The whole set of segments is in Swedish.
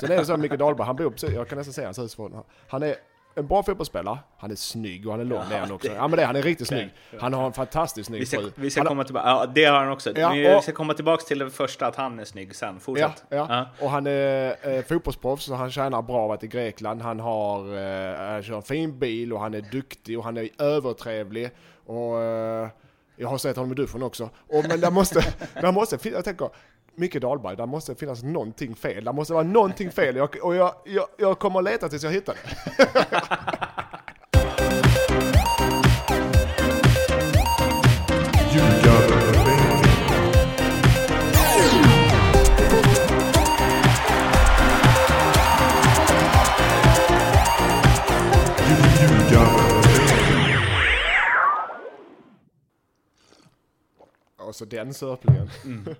Sen är det så Micke Dahlberg, han bor precis, jag kan nästan säga hans hus från, han är en bra fotbollsspelare, han är snygg och han är lång det är han också. Ja men det, han är riktigt snygg. Han har en fantastiskt snygg Vi ska, fru. vi ska Han- komma tillbaka, ja det har han också. Ja, vi ska komma tillbaka till det första, att han är snygg sen. Ja, Fortsätt. ja. och han är eh, fotbollsproffs så han tjänar bra, varit i Grekland. Han har, eh, han kör en fin bil och han är duktig och han är övertrevlig. Och eh, jag har sett honom i duschen också. Och, men där måste, där måste jag tänker, Micke Dahlberg, där måste finnas någonting fel. Där måste vara någonting fel jag, och jag, jag, jag kommer att leta tills jag hittar det. Och så den sörplingen. Mm.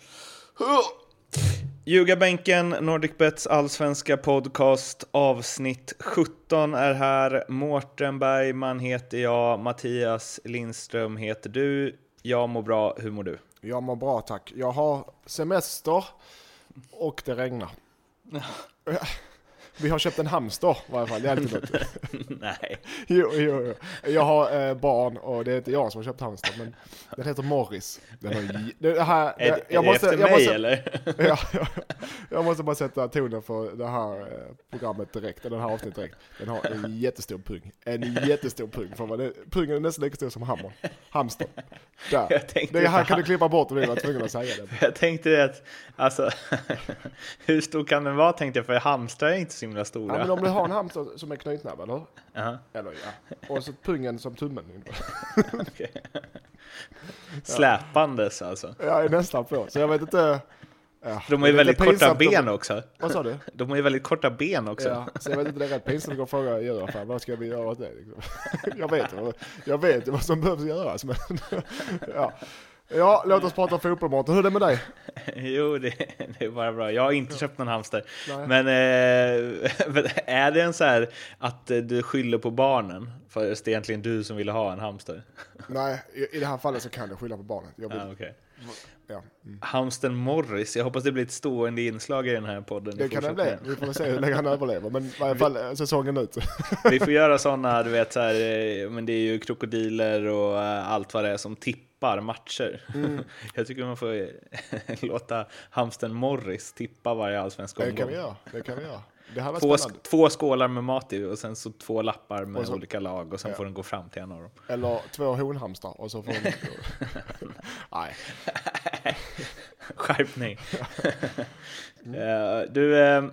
Ljugarbänken, Nordicbets allsvenska podcast, avsnitt 17 är här. Mårten Bergman heter jag, Mattias Lindström heter du. Jag mår bra, hur mår du? Jag mår bra tack. Jag har semester och det regnar. Vi har köpt en hamster i varje fall, det är alltid något. Nej. Jo, jo, jo. Jag har eh, barn och det är inte jag som har köpt hamster, men den heter Morris. Den har, det här, Är, är jag det efter jag mig måste, eller? Ja, ja, jag måste bara sätta tonen för det här eh, programmet direkt, det här avsnittet direkt. Den har en jättestor pung. En jättestor pung. För vad det, pungen är nästan lika stor som hammern. Hamster. Där. Jag Det här kan du klippa bort om du var tvungen att säga det. Jag tänkte det att, alltså, hur stor kan den vara tänkte jag, för hamstrar är inte så himla Ja, stora. men om du har en hamster som är knytnäbb, eller hur? Jaha, Eller ja. Och så pungen som tummen. okej. Släpandes alltså. Är nästan på. Så jag vet inte. Ja, De har ju väldigt korta ben också. Vad sa du? De har ju väldigt korta ben också. Ja, så jag vet inte, det är rätt pinsamt att gå och fråga djuraffären, vad ska vi göra åt det? Liksom. Jag vet, vad- jag vet ju vad som behövs göras, men ja. Ja, låt oss prata fotboll Mårten. Hur är det med dig? Jo, det, det är bara bra. Jag har inte köpt någon hamster. Nej. Men eh, är det en så här att du skyller på barnen? För det är egentligen du som ville ha en hamster? Nej, i, i det här fallet så kan jag skylla på barnet. Jag vill, Ja, okej. Ja. mm. Hamsten Morris, jag hoppas det blir ett stående inslag i den här podden. Det kan det bli. Vi får se hur länge han överlever, men i varje fall eh, säsongen ut. Vi får göra sådana, du vet så här, eh, men det är ju krokodiler och eh, allt vad det är som tippar matcher. Mm. Jag tycker man får låta hamsten Morris tippa varje allsvensk Det omgång. kan vi göra. Det kan vi göra. Två, spännande. två skålar med mat i och sen så två lappar med så- olika lag och sen Ja. får den gå fram till en av dem. Eller två honhamstrar och så får de... Nej. Skärpning! Eh, du, eh,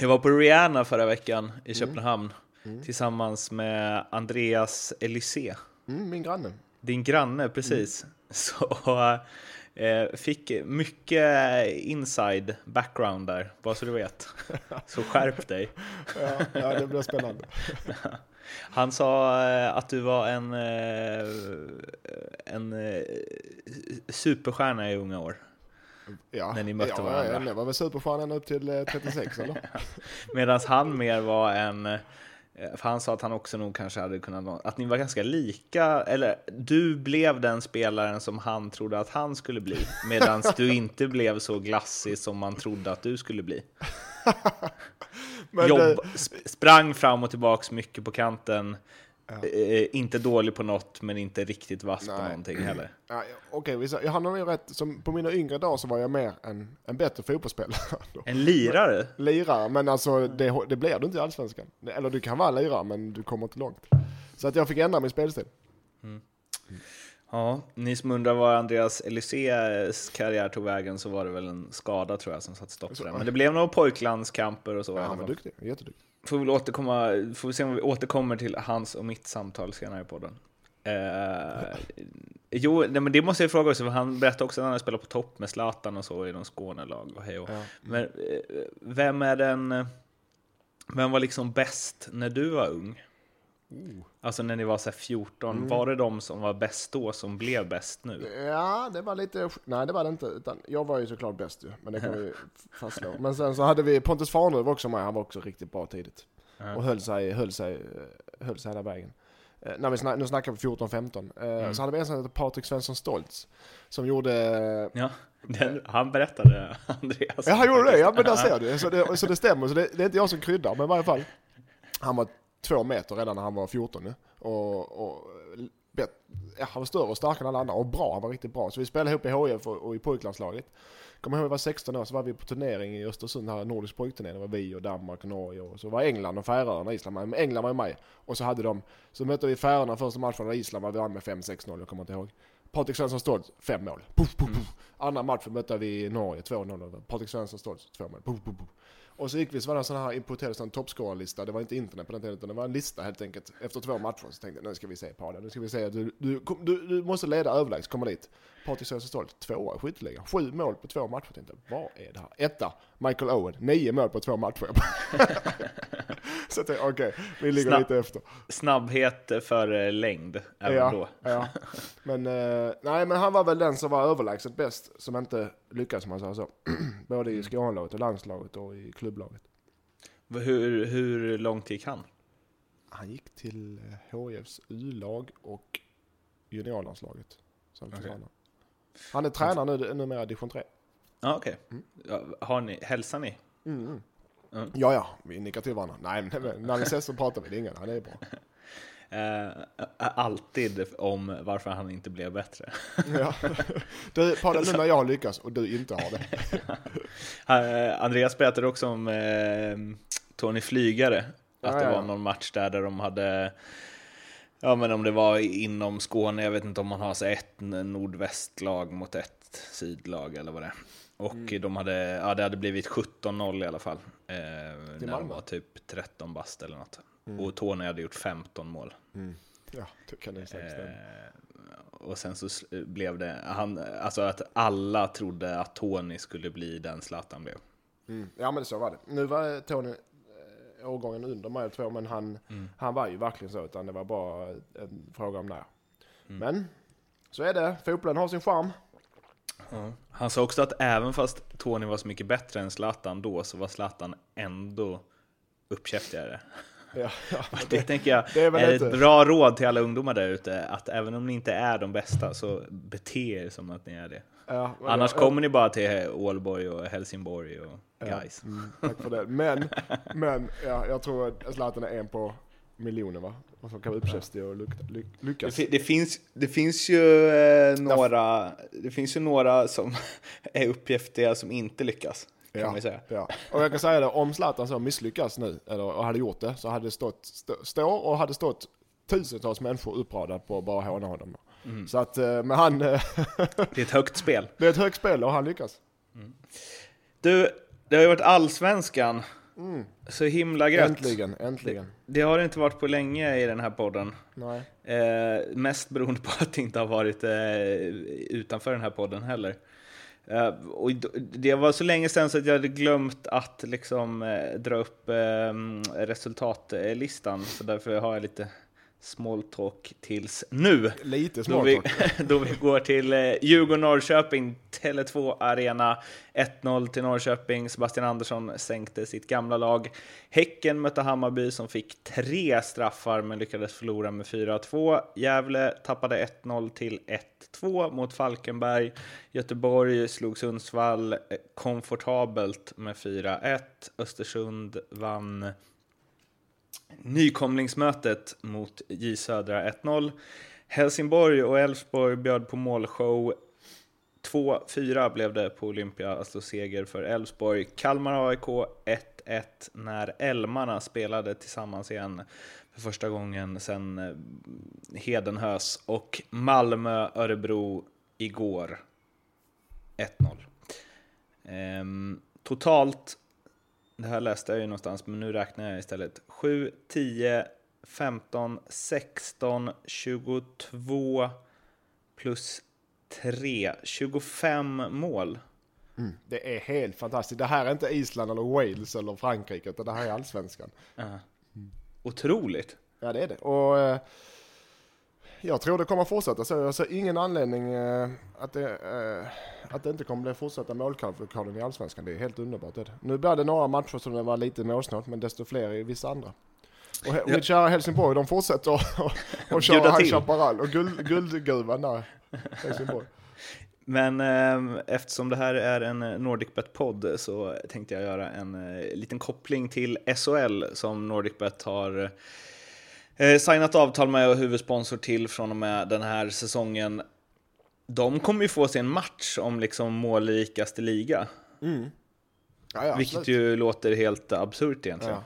jag var på Rihanna förra veckan Mm. i Köpenhamn tillsammans med Andreas Elysée. Mm, min granne. Din granne, precis. Så eh, fick mycket inside background där, bara så du vet. Så skärp dig. Ja, ja, det blir spännande. Han sa eh, att du var en, eh, en eh, superstjärna i unga år. Ja, När ni mötte ja, varandra. Ja, jag var väl superstjärnan upp till eh, 36 eller? Medan han mer var en... eh, För han sa att han också nog kanske hade kunnat... Att ni var ganska lika, eller du blev den spelaren som han trodde att han skulle bli. Medan du inte blev så glassig som man trodde att du skulle bli. Jobb, det, sp- sprang fram och tillbaks mycket på kanten. Eh, inte dålig på något, men inte riktigt vass på någonting heller. ja, okej, sa- jag hade nog rätt. Som på mina yngre dagar så var jag mer en, en bättre fotbollsspelare. En lirare? lirare, men alltså det, det blir du inte i Allsvenskan. Eller du kan vara lirare, men du kommer inte långt. Så att jag fick ändra min spelstil. Ja, ni som undrar var Andreas Elysées karriär tog vägen så var det väl en skada tror jag som satte stopp för det. Men det blev några pojklandskamper och så. Ja, han var duktig, jätteduktig. Får väl återkomma, får vi se om vi återkommer till hans och mitt samtal senare i podden. Eh, jo, nej, men det måste jag fråga också, för han berättade också att han spelat på topp med Zlatan och så i någon Skånelag och hej och. Ja. Men eh, vem är den, vem var liksom bäst när du var ung? Oh. Alltså när ni var så här 14, Mm. var det de som var bäst då som blev bäst nu? Ja, det var lite... Nej, det var det inte. Utan jag var ju såklart bäst ju, men det kan vi fastslå. Men sen så hade vi Pontus Farnerud också med, han var också riktigt bra tidigt. Ja. Och höll sig, höll sig, höll sig hela vägen. Eh, när vi snack, nu snackar vi 14-15. Eh, Mm. Så hade vi en som hette Patrik Svensson Stoltz. Som gjorde... Ja, den, han berättade, Andreas. Ja han gjorde det, ja men där ser du. Så det, så det stämmer, så det, det är inte jag som kryddar, men i varje fall. Han var två meter redan när han var 14 nu. Och, och ja, han var större och starkare än alla andra och bra, han var riktigt bra. Så vi spelade ihop i HIF och, och i pojklandslaget. Kommer ihåg, jag var 16 år, så var vi på turnering i Östersund, här nordisk pojkturné. Det var vi och Danmark och Norge och så var England och Färöarna, Island, men England var ju med. Och så hade de, så mötte vi Färöarna första matchen och Island var vi vann med 5-6-0, jag kommer inte ihåg. Patrik Svensson Stoltz, fem mål. Puff, puff, puff. Andra matchen mötte vi Norge, 2-0. Patrik Svensson Stoltz, två mål. Puff, puff, puff. Och så gick vi, så var det en sån här importerad sån toppscorerlista. Det var inte internet på den tiden, utan det var en lista helt enkelt. Efter två matcher så tänkte jag, nu ska vi se på det. Nu ska vi se, du, du, du, du måste leda överlägset, komma dit. Patrik Svensson tvåa i skytteligan. Sju mål på två matcher. Tänkte, vad är det här? Etta, Michael Owen, nio mål på två matcher. så jag tänkte, okej, vi ligger Snabb- lite efter. Snabbhet för eh, längd, även ja, då. Ja. Men, eh, nej, men han var väl den som var överlägset bäst, som inte lyckades, om man säger så. Både Mm. i Skånelaget och landslaget och i klubblaget. Hur, hur långt gick han? Han gick till eh, HIFs U-lag och juniorlandslaget. Sen försvann han. Han är tränare nu, numera i division 3. Ja, okej. Har ni, hälsar ni? Mm. Mm. Ja, ja, vi nickar till varandra. Nej, men när vi ses så pratar vi, det är ingen, han är bra. Eh, alltid om varför han inte blev bättre. Ja. Du, prata nu när jag lyckas och du inte har det. Eh, Andreas berättade också om eh, Tony Flygare. Att Ja, det ja, var någon match där, där de hade Ja men om det var inom Skåne, jag vet inte om man har så ett nordvästlag mot ett sydlag eller vad det är. Och Mm. de hade, ja det hade blivit 17-0 i alla fall. Eh, när de Malmö? var typ 13 bast eller något. Mm. Och Tony hade gjort 15 mål. Ja, det kan det. Eh, och sen så blev det, han, alltså att alla trodde att Tony skulle bli den Zlatan blev. Mm. Ja men så var det. Nu var Tony årgången under mig två, men han, Mm. han var ju verkligen så, utan det var bara en fråga om när. Mm. Men så är det, fotbollen har sin charm. Han sa också att även fast Tony var så mycket bättre än Zlatan då, så var Zlatan ändå uppkäftigare. Ja, ja, Det tänker jag det är är ett bra råd till alla ungdomar där ute, att även om ni inte är de bästa, så bete er som att ni är det. Ja, Annars kommer ni bara till Ålborg och Helsingborg och guys. Mm, tack för det. Men, men ja, jag tror att Zlatan är en på miljoner va? Och som kan vara uppkäftig och Det, lyckas. fi- det, finns, det finns ju eh, några, det finns ju några som är uppgiftiga som inte lyckas, kan Ja. man säga. Ja. Och jag kan säga det, om Zlatan så misslyckas nu, eller och hade gjort det, så hade det stått, stå, står och hade stått tusentals människor uppradade på att bara håna honom. Mm. Så att, eh, men han, eh, Det är ett högt spel. det är ett högt spel och han lyckas. Du, det har ju varit allsvenskan. Så himla gött. Mm. Äntligen, äntligen. Det har det inte varit på länge i den här podden. Nej. Eh, mest beroende på att det inte har varit eh, utanför den här podden heller. Eh, och det var så länge sedan så att jag hade glömt att liksom, eh, dra upp eh, resultatlistan. Så därför har jag lite small talk tills nu. Lite Då smart vi, då vi går till eh, Djurgården-Norrköping, Tele2 Arena. 1-0 till Norrköping. Sebastian Andersson sänkte sitt gamla lag. Häcken mötte Hammarby som fick tre straffar men lyckades förlora med 4-2. Gävle tappade 1-0 till 1-2 mot Falkenberg. Göteborg slog Sundsvall eh, komfortabelt med 4-1. Östersund vann nykomlingsmötet mot J Södra 1-0. Helsingborg och Elfsborg bjöd på målshow. 2-4 blev det på Olympia, alltså seger för Elfsborg. Kalmar AIK 1-1 när Elmarna spelade tillsammans igen för första gången sedan eh, Hedenhös. Och Malmö-Örebro igår 1-0. Ehm, totalt det här läste jag ju någonstans, men nu räknar jag istället. 7, 10, 15, 16, 22 plus 3, 25 mål. Mm. Det är helt fantastiskt. Det här är inte Island eller Wales eller Frankrike, utan det här är allsvenskan. Uh, otroligt. Ja, det är det. Och eh, jag tror det kommer fortsätta så. Jag ser ingen anledning eh, att, det, eh, att det inte kommer bli fortsatta målkvalifikation i Allsvenskan. Det är helt underbart. Det. Nu blir det några matcher som det var lite målsnålt, men desto fler i vissa andra. Och, och mitt kära Helsingborg, de fortsätter att och köra High. Chaparral och guld, guldgruvan där. Helsingborg. Men eh, eftersom det här är en NordicBet-podd så tänkte jag göra en eh, liten koppling till SHL som NordicBet har eh, signat avtal med och huvudsponsor till från och med den här säsongen. De kommer ju få sig en match om liksom målrikaste liga, Ja, ja, vilket absolut. ju låter helt absurt egentligen. Ja.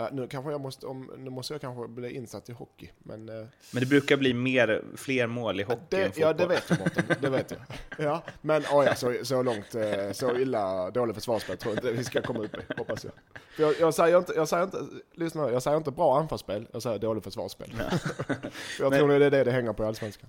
Ja, nu, kanske jag måste, om, nu måste jag kanske bli insatt i hockey, men... eh, Men det brukar bli mer, fler mål i hockey än Det, fotboll. ja, det vet jag Mårten, det vet jag. Ja, men oh ja, så, så långt, eh, så illa dålig försvarsspel tror jag inte vi ska komma upp i, hoppas jag. För jag, jag, säger inte, jag säger inte, lyssna nu, jag säger inte bra anfallsspel, jag säger dåligt försvarsspel. För jag Men- tror det är det det hänger på i Allsvenskan.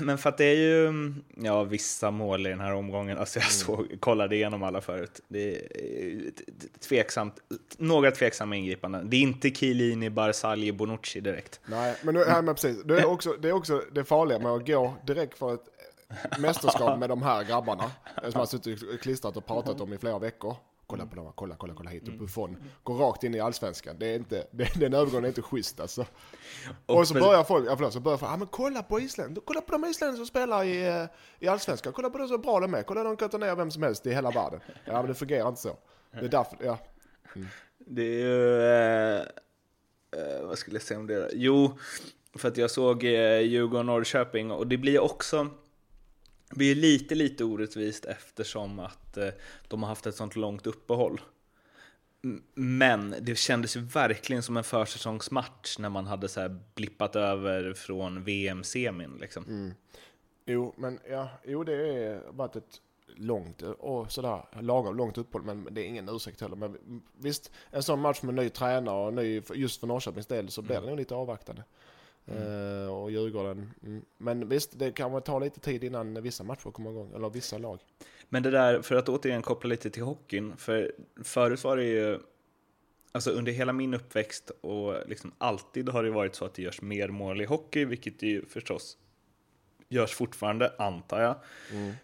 Men för att det är ju ja, vissa mål i den här omgången. Alltså jag såg, kollade igenom alla förut. Det är t- tveksamt, några tveksamma ingripanden. Det är inte Chiellini, Barzagli, Bonucci direkt. Nej, men, nu, ja, men precis. Det är, också, det är också det farliga med att gå direkt för ett mästerskap med de här grabbarna. Som har suttit och klistrat och pratat om i flera veckor. Kolla på dem, kolla, kolla, kolla hit. Och Buffon går rakt in i allsvenskan. Det är inte, det, den övergången är inte schysst alltså. Och så börjar folk, ja förlåt, så börjar folk, ja men kolla på Island, kolla på de isländare som spelar i, eh, i allsvenskan, kolla på de så bra de är, kolla de kan ta ner vem som helst i hela världen. Ja men det fungerar inte så. Det är därför, ja. Det är ju... Eh, eh, vad skulle jag säga om det? Jo, för att jag såg eh, Djurgården-Norrköping och det blir också... Det blir lite, lite orättvist eftersom att eh, de har haft ett sånt långt uppehåll. Men det kändes ju verkligen som en försäsongsmatch när man hade så här blippat över från VM-semin. Liksom. Mm. Jo, men ja, jo det har varit ett långt och sådär lagom långt uppehåll, men det är ingen ursäkt heller. Men visst, en sån match med ny tränare och ny, just för Norrköpings del så blir det nog lite avvaktande. Eh, och Djurgården. Mm. Men visst, det kan väl ta lite tid innan vissa matcher kommer igång, eller vissa lag. Men det där, för att återigen koppla lite till hockeyn, för förut var det ju, alltså under hela min uppväxt och liksom alltid har det varit så att det görs mer mål i hockey, vilket det ju förstås görs fortfarande, antar jag.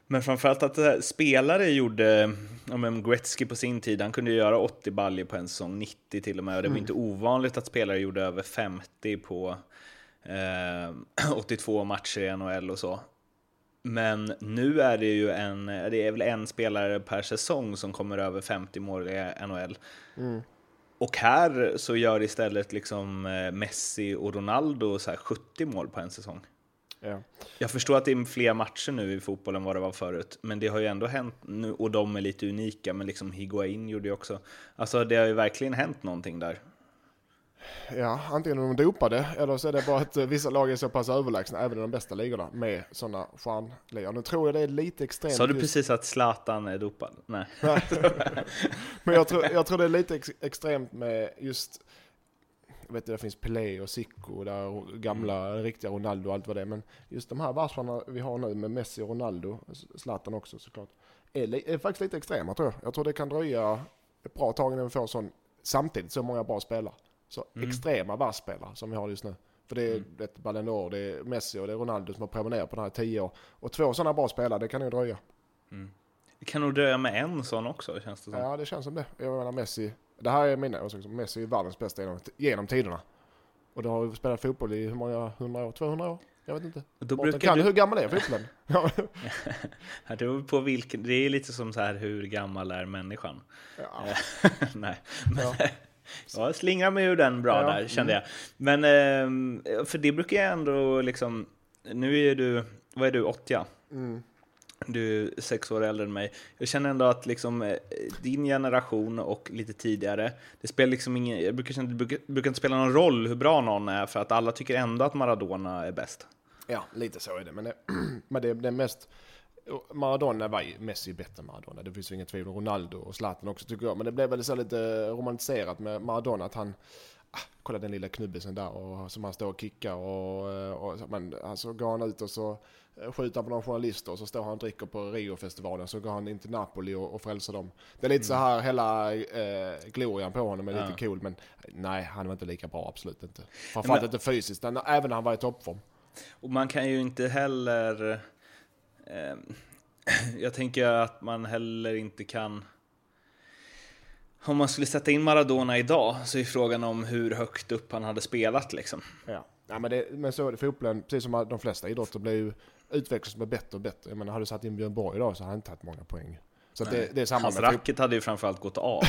Men framförallt att här, spelare gjorde, ja men Gretzky på sin tid, han kunde göra 80 baljor på en säsong, 90 till och med, och det var inte ovanligt att spelare gjorde över 50 på eh, 82 matcher i NHL och så. Men nu är det ju en, det är väl en spelare per säsong som kommer över 50 mål i NHL. Och här så gör istället liksom eh, Messi och Ronaldo så här 70 mål på en säsong. Ja. Jag förstår att det är fler matcher nu i fotboll än vad det var förut, men det har ju ändå hänt nu, och de är lite unika, men liksom Higuain gjorde ju också. Alltså det har ju verkligen hänt någonting där. ja, antingen är de dopade eller så är det bara att eh, vissa lag är så pass överlägsna, även i de bästa ligorna, med sådana stjärnligor. Nu tror jag det är lite extremt. Sa du just- precis att Zlatan är dopad? Nej. Men jag tror, jag tror det är lite ex extremt med just, jag vet inte, det finns Pelé och Zico, där gamla riktiga Ronaldo och allt vad det är. Men just de här varvsarna vi har nu med Messi och Ronaldo, Zlatan också såklart, är, är faktiskt lite extrema tror jag. Jag tror det kan dröja ett bra tag innan vi får sån, samtidigt så många bra spelare. Så extrema varvsspelare som vi har just nu. För det är ett Ballon d'Or, det är Messi och det är Ronaldo som har promenerat på den här tio år. Och två sådana bra spelare, det kan nog dröja. Det kan nog dröja med en sån också, känns det som. Ja, det känns som det. Jag menar Messi, det här är mina åsikter, Messi är världens bästa genom, genom tiderna. Och då har vi spelat fotboll i hur många hundra år? 200 år? Jag vet inte. Då Mårten, kan du hur gammal är fotbollen? Det beror på vilken, det är lite som så här, hur gammal är människan? ja. Nej, men, Ja. ja. slingra mig ur den bra Ja, där, kände jag. Men, ehm, för det brukar jag ändå liksom, nu är du, vad är du, 80? Mm. Du är sex år äldre än mig. Jag känner ändå att liksom, eh, din generation och lite tidigare, det spelar liksom ingen, jag brukar känna det brukar, brukar inte spela någon roll hur bra någon är, för att alla tycker ändå att Maradona är bäst. ja, lite så är det. Men det, men det, det är mest... Maradona var ju Messi bättre än Maradona. Det finns ju inget tvivel. Ronaldo och Zlatan också tycker jag. Men det blev väl så lite romantiserat med Maradona att han... Ah, kolla den lilla knubbisen där och, som han står och kickar och... Eh, och men, alltså går han ut och så eh, skjuter han på någon journalister och så står han och dricker på Rio-festivalen så går han in till Napoli och, och frälser dem. Det är lite så här hela eh, glorian på honom är lite Mm. Ja. cool men nej han var inte lika bra, absolut inte. Framförallt Men- inte fysiskt, men även när han var i toppform. Och man kan ju inte heller... Eh, jag tänker att man heller inte kan... Om man skulle sätta in Maradona idag så är frågan om hur högt upp han hade spelat liksom. Ja, ja men, det, men så är det fotbollen, precis som de flesta idrotter, blir ju utvecklas med bättre och bättre. Jag menar, hade du satt in Björn Borg idag så hade han inte tagit många poäng. Så det, det, är samma Hans med racket hade ju framförallt gått av.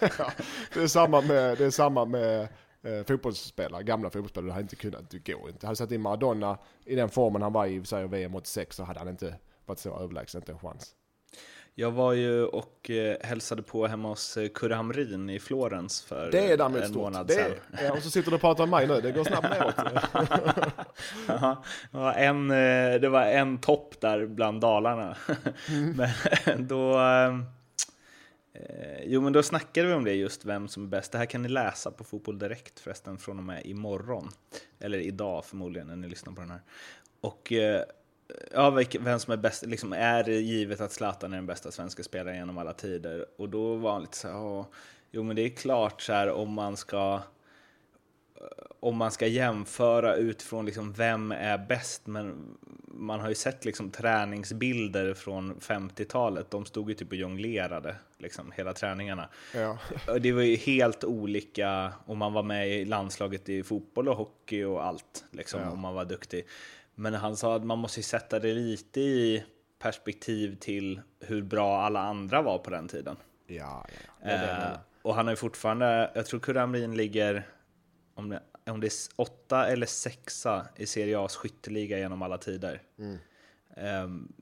ja, det är samma med, det är samma med eh, fotbollsspelare, gamla fotbollsspelare. Det hade inte kunnat, det går inte. Hade satt in Maradona i den formen han var i, säger VM 86, så hade han inte varit så överlägsen, inte en chans. Jag var ju och eh, hälsade på hemma hos eh, Kurre Hamrin i Florens för Det är därmed en stort. månad Det är, och så sitter du och pratar om mig nu, det går snabbt neråt. Ja, det, var en, eh, det var en topp där bland Dalarna. Mm. Men då, eh, eh, jo, men då snackade vi om det just, vem som är bäst. Det här kan ni läsa på Fotboll Direkt förresten från och med imorgon. Eller idag förmodligen när ni lyssnar på den här. Och eh, ja, vem som är bäst, liksom, är det givet att Zlatan är den bästa svenska spelaren genom alla tider? Och då var han lite så här, "Ja, jo men det är klart så här om man ska om man ska jämföra utifrån liksom vem är bäst, men man har ju sett liksom träningsbilder från 50-talet. De stod ju typ och jonglerade liksom hela träningarna. Ja. Det var ju helt olika om man var med i landslaget i fotboll och hockey och allt, liksom, Ja. om man var duktig. Men han sa att man måste sätta det lite i perspektiv till hur bra alla andra var på den tiden. Ja, ja. Det det Eh, menar. och han har ju fortfarande, jag tror Kurre Hamrin ligger, om det, om det är åtta eller sexa i Serie A's skytteliga genom alla tider. Mm. Ehm,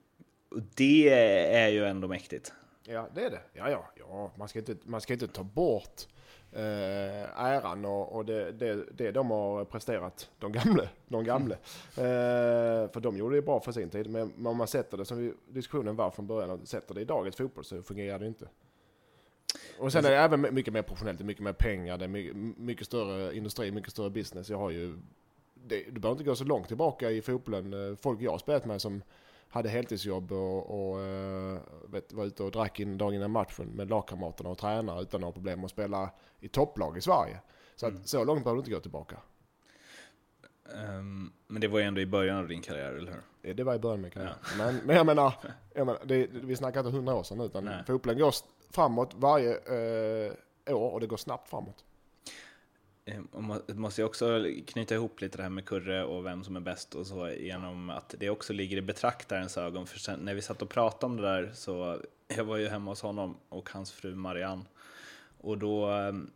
och det är ju ändå mäktigt. Ja, det är det. Ja, ja, ja. Man, ska inte, man ska inte ta bort eh, äran och, och det, det, det de har presterat, de gamla. De gamla. Eh, för de gjorde det bra för sin tid. Men om man sätter det som vi, diskussionen var från början och sätter det i dagens fotboll så fungerar det inte. Och sen är det även mycket mer professionellt, mycket mer pengar, det är mycket, mycket större industri, mycket större business. Jag har ju, det, du behöver inte gå så långt tillbaka i fotbollen. Eh, Folk jag har spelat med som hade heltidsjobb och, och eh, vet, var ute och drack in dagen innan matchen med lagkamraterna och tränare utan några problem att spela i topplag i Sverige. Så att, så långt behöver du inte gå tillbaka. Ehm, men det var ju ändå i början av din karriär, eller hur? Eh, Det var i början med karriären. Men, men jag menar, jag menar det, vi snackar inte hundra år sedan utan Nej. fotbollen går framåt varje eh, år och det går snabbt framåt. Eh, man måste ju också knyta ihop lite det här med Kurre och vem som är bäst och så genom att det också ligger i betraktarens ögon. För sen, när vi satt och pratade om det där så, jag var ju hemma hos honom och hans fru Marianne. Och då um,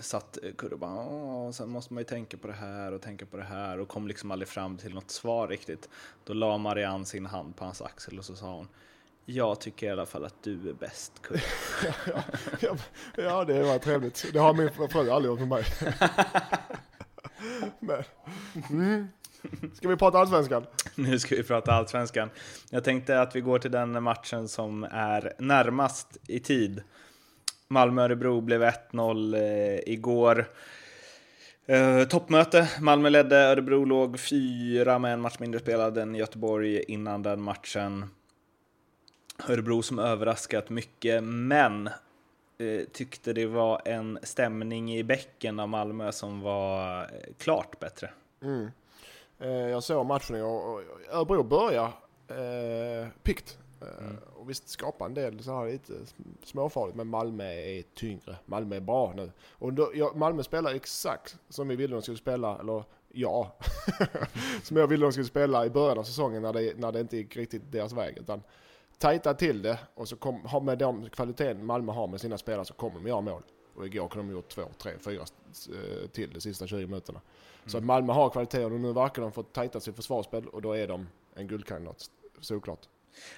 satt Kurre och bara, Åh, sen måste man ju tänka på det här och tänka på det här och kom liksom aldrig fram till något svar riktigt. Då la Marianne sin hand på hans axel och så sa hon, jag tycker i alla fall att du är bäst Kurre. ja, ja, det var trevligt. Det har min fru aldrig gjort med mig. Men, mm. Ska vi prata allsvenskan? Nu ska vi prata allsvenskan. Jag tänkte att vi går till den matchen som är närmast i tid. Malmö-Örebro blev 1-0 eh, igår. Eh, toppmöte. Malmö ledde, Örebro låg fyra med en match mindre spelad än Göteborg innan den matchen. Örebro som överraskat mycket, men eh, tyckte det var en stämning i bäcken av Malmö som var eh, klart bättre. Mm. Eh, jag såg matchen och, och Örebro börjar eh, pikt. Eh, Mm. Och visst skapa en del så här lite småfarligt men Malmö är tyngre. Malmö är bra nu. Och då, ja, Malmö spelar exakt som vi ville de skulle spela, eller ja, som jag ville de skulle spela i början av säsongen när det, när det inte gick riktigt deras väg. Utan tajta till det och så kom, ha med de kvaliteten Malmö har med sina spelare så kommer de göra mål. Och igår kunde de gjort två, tre, fyra eh, till de sista 20 minuterna. Så att Malmö har kvalitet och nu verkar de få tajta sitt försvarsspel och då är de en guldkandidat, såklart.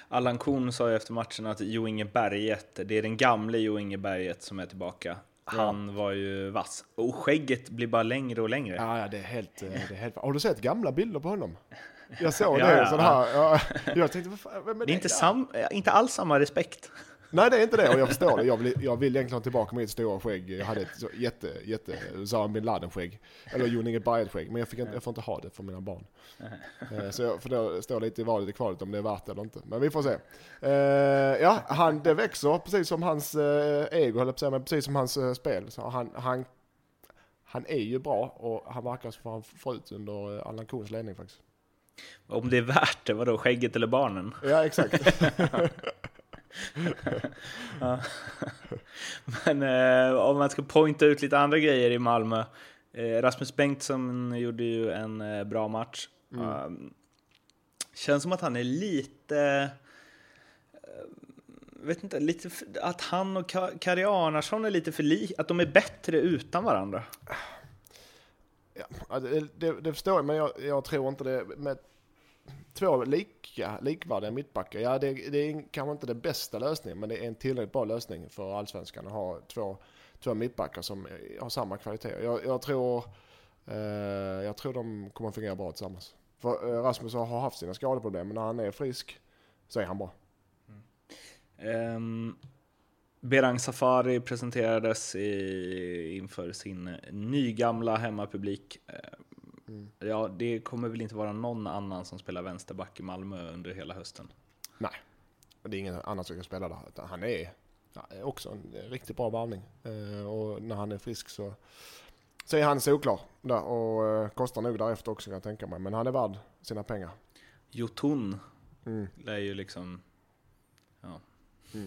Allan Kuhn sa ju efter matchen att Jo Inge Berget, det är den gamle Jo Inge Berget som är tillbaka. Han var ju vass. Och skägget blir bara längre och längre. Ja, ja det, är helt, eh, det är helt... Har du sett gamla bilder på honom? Jag såg det, ja, sån här. Ja, jag tänkte, vem är Det är inte, sam, inte alls samma respekt. Nej, det är inte det och jag förstår det. Jag vill, jag vill egentligen tillbaka mitt stora skägg. Jag hade ett så jätte, jätte Usama bin Laden-skägg. Eller Jon Inge Berget-skägg. Men jag, fick inte, jag får inte ha det för mina barn. Eh, Så jag, för det står lite i valet i kvalet om det är värt det eller inte. Men vi får se. Eh, ja, han, det växer precis som hans eh, ego, höll jag på att säga, men precis som hans spel. Så han, han, han är ju bra och han verkar som han får ut under Allan Kuhns ledning faktiskt. Om det är värt det, vadå, skägget eller barnen? Ja, exakt. ja. Men eh, om man ska pointa ut lite andra grejer i Malmö. Eh, Rasmus Bengtsson gjorde ju en eh, bra match. Mm. Um, känns som att han är lite... eh, vet inte, lite att han och Ka- Kari Arnarsson är lite för li, att de är bättre utan varandra. Ja, ja, det, det, det förstår jag, men jag, jag tror inte det. Med två lika, likvärdiga mittbackar, ja det, det är kanske inte den bästa lösningen, men det är en tillräckligt bra lösning för allsvenskan att ha två, två mittbackar som har samma kvalitet. Jag, jag tror, eh, jag tror de kommer att fungera bra tillsammans. För eh, Rasmus har haft sina skadeproblem, men när han är frisk så är han bra. Ehm, um, Berang Safari presenterades i, inför sin nygamla hemmapublik. Eh, Mm. Ja, det kommer väl inte vara någon annan som spelar vänsterback i Malmö under hela hösten. Nej, det är ingen annan som kan spela där. Han är också en riktigt bra varvning. Eh, och när han är frisk så, så är han solklar där och eh, kostar nog därefter också kan jag tänka mig. Men han är värd sina pengar. Jotun Mm. lär ju liksom... Ja,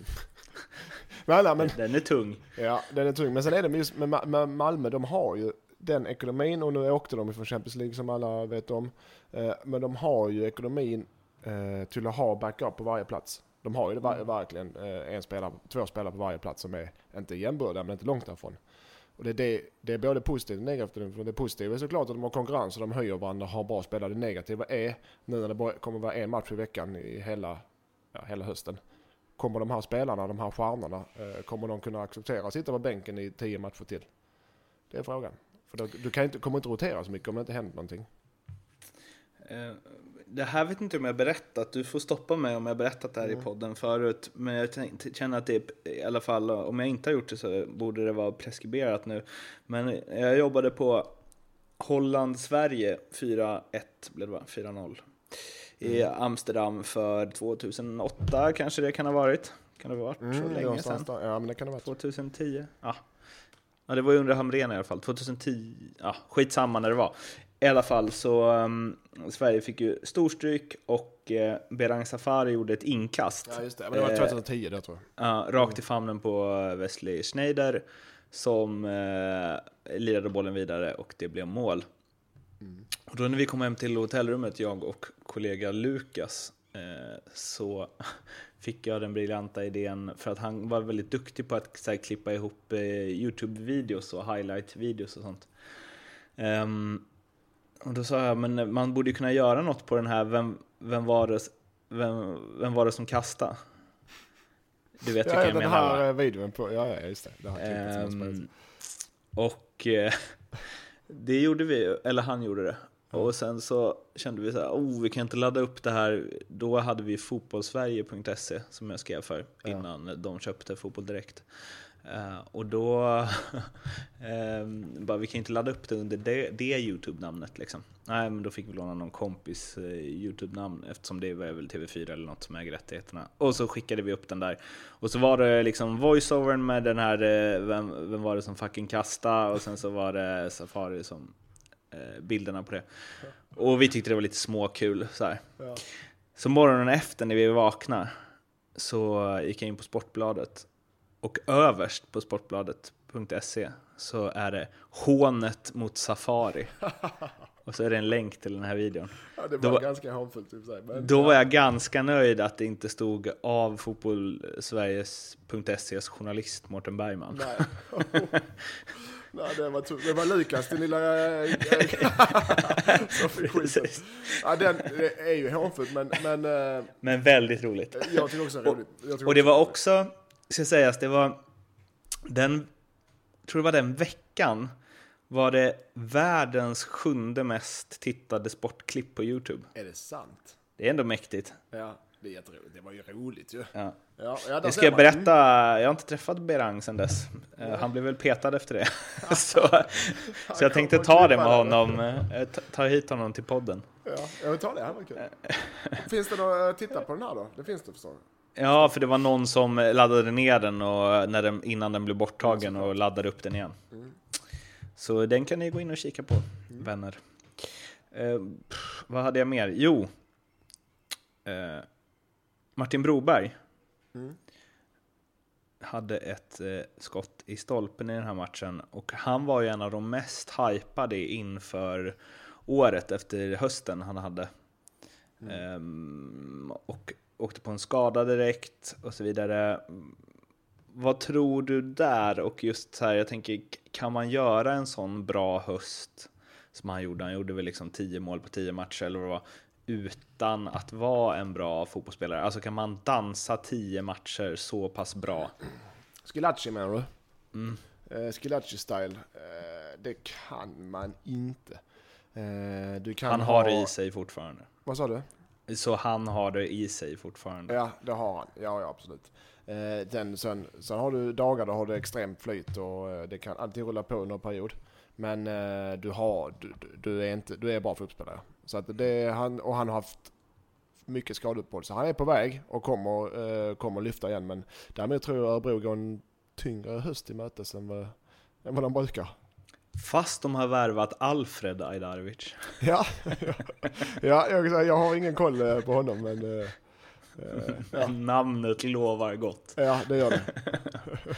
Men, nej, men, den är tung. ja, den är tung. Men sen är det just med, med Malmö, de har ju den ekonomin och nu åkte de från Champions League som alla vet om. Eh, men de har ju ekonomin eh, till att ha backup på varje plats. De har ju var, verkligen eh, en spelare, två spelare på varje plats som är inte jämbördiga men inte långt därifrån. Och det, är det, det är både positivt och negativt. För det positiva är såklart att de har konkurrens och de höjer varandra och har bra spelare. Det negativa är nu när det bara kommer vara en match i veckan i hela, ja, hela hösten. Kommer de här spelarna, de här stjärnorna, kommer de kunna acceptera att sitta på bänken i tio matcher till? Det är frågan. För då, du kan inte, kommer inte rotera så mycket om det inte händer någonting. Eh, Det här vet inte om jag berättat, du får stoppa mig om jag berättat det här i Mm. podden förut. Men jag känner att det är, i alla fall, om jag inte har gjort det så borde det vara preskriberat nu. Men jag jobbade på Holland-Sverige 4-1, blev det va? 4-0. I Mm. Amsterdam för 2008 kanske det kan ha varit. Kan det ha varit så Mm, länge sedan? Ja men det kan det vara. 2010? Ja. Ja, det var ju under Hamrén i alla fall. 2010, ja skitsamma när det var. I alla fall så um, Sverige fick ju storstryk och uh, Berang Safari gjorde ett inkast. Ja just det, men det var Eh, 2010 det tror jag. Ja, rakt i famnen på Wesley Schneider som uh, lirade bollen vidare och det blev mål. Och då när vi kom hem till hotellrummet, jag och kollega Lukas, eh, så fick jag den briljanta idén, för att han var väldigt duktig på att här, klippa ihop eh, YouTube-videos och highlight-videos och sånt. Ehm, och då sa jag, men man borde ju kunna göra något på den här, vem, vem, var, det, vem, vem var det som kastade? Du vet Ja, jag den menar va? här eh, videon på, ja ja just det. det här. Ehm, och eh, det gjorde vi, eller han gjorde det. Och sen så kände vi så här, oh, vi kan inte ladda upp det här. Då hade vi fotbollsverige.se som jag skrev för Ja. innan de köpte Fotboll Direkt. Eh, och då, ehm, bara vi kan inte ladda upp det under det, det YouTube-namnet liksom. Nej, men då fick vi låna någon kompis eh, YouTube-namn eftersom det var väl TV4 eller något som äger rättigheterna. Och så skickade vi upp den där. Och så var det liksom voiceovern med den här, eh, vem, vem var det som fucking kasta och sen så var det Safari som bilderna på det. Och vi tyckte det var lite småkul så här. Ja. Så morgonen efter när vi vaknade så gick jag in på Sportbladet och överst på sportbladet.se så är det hånet mot Safari. Och så är det en länk till den här videon. Ja, det Då var var- ganska hånfullt sig. Men, Då var jag ganska nöjd att det inte stod av fotbollsveriges.ses journalist Mårten Bergman. Nej. Nej, det var, det var Lukas, din lilla... som fick skiten. Precis. Ja, den det är ju hånfullt, men, men äh, Men väldigt roligt. jag tycker också det är roligt. Tycker Och det var också, ska sägas, det var den, tror det var den veckan, var det världens sjunde mest tittade sportklipp på Youtube. Är det sant? Det är ändå mäktigt. Ja, det är jätteroligt. Det var ju roligt ju. Ja. Ja, ja, Jag ska man. berätta, jag har inte träffat Berang sedan dess. Eh, Han blev väl petad efter det. så, så jag tänkte ta det med honom, eh, ta- hit honom till podden. Ja, jag vill ta det. här var kul. Finns det något att titta på den här då? Det finns det förstår jag. Ja, för det var någon som laddade ner den och när den, innan den blev borttagen och laddade upp den igen. Så den kan ni gå in och kika på, vänner. Eh, vad hade jag mer? Jo, eh, Martin Broberg. hade ett eh, skott i stolpen i den här matchen och han var ju en av de mest hypade inför året efter hösten han hade. Ehm, och åkte på en skada direkt och så vidare. Vad tror du där? Och just så här, jag tänker, kan man göra en sån bra höst som han gjorde? Han gjorde väl liksom 10 mål på 10 matcher eller vad det var, utan att vara en bra fotbollsspelare? Alltså kan man dansa 10 matcher så pass bra? Skilacci menar du? Mm. Eh, Skilacci-style, eh, det kan man inte. Du kan han ha... har det i sig fortfarande. Vad sa du? Så han har det i sig fortfarande? Ja, det har han. Ja, ja absolut. Den, sen, sen har du dagar där har du extremt flyt och det kan alltid rulla på under en period. Men du, har, du, du, är inte, du är bra fotbollsspelare. Så att det, han, och han har haft mycket skadeuppehåll. Så han är på väg och kommer, eh, kommer lyfta igen. Men därmed tror jag Örebro går en tyngre höst i mötes än vad, än vad de brukar. Fast de har värvat Alfred Ajdarevic. Ja, ja, ja jag, jag har ingen koll eh, på honom men... Uh, ja. Namnet lovar gott. Ja, det gör det.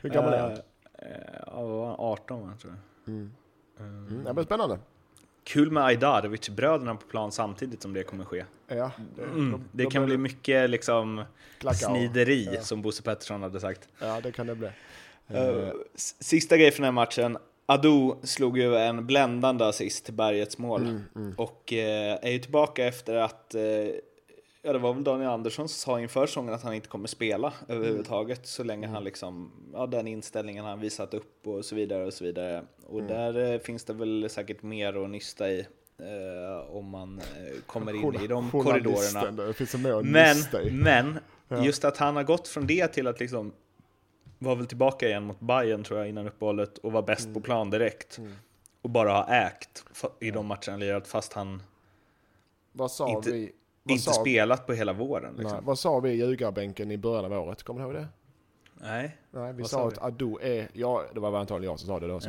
Hur gammal är han? Ja, 18 tror jag. Mm. Mm, det blir spännande. Kul med Ajdarevic-bröderna på plan samtidigt som det kommer ske. Ja, det, mm, de, det de kan bli mycket liksom snideri, ja. som Bosse Pettersson hade sagt. Ja, det kan det bli. Uh, sista grejen för den här matchen. Ado slog ju en bländande assist till Bergets mål mm, mm. och eh, är ju tillbaka efter att eh, Ja, det var väl Daniel Andersson som sa inför säsongen att han inte kommer spela överhuvudtaget mm. så länge han mm. liksom, ja den inställningen han visat upp och så vidare och så vidare. Och mm. där eh, finns det väl säkert mer att nysta i eh, om man eh, kommer in i de korridorerna. men, men ja. just att han har gått från det till att liksom var väl tillbaka igen mot Bayern tror jag innan uppehållet och var bäst mm. på plan direkt. Mm. Och bara har ägt i de matcherna han lirat fast han Vad sa inte, vi? Inte sa, spelat på hela våren. Liksom. Nej, vad sa vi i ljugarbänken i början av året? Kommer du ihåg det? Nej. Nej, vi sa, sa att Ado är, ja det var antagligen jag som sa det då.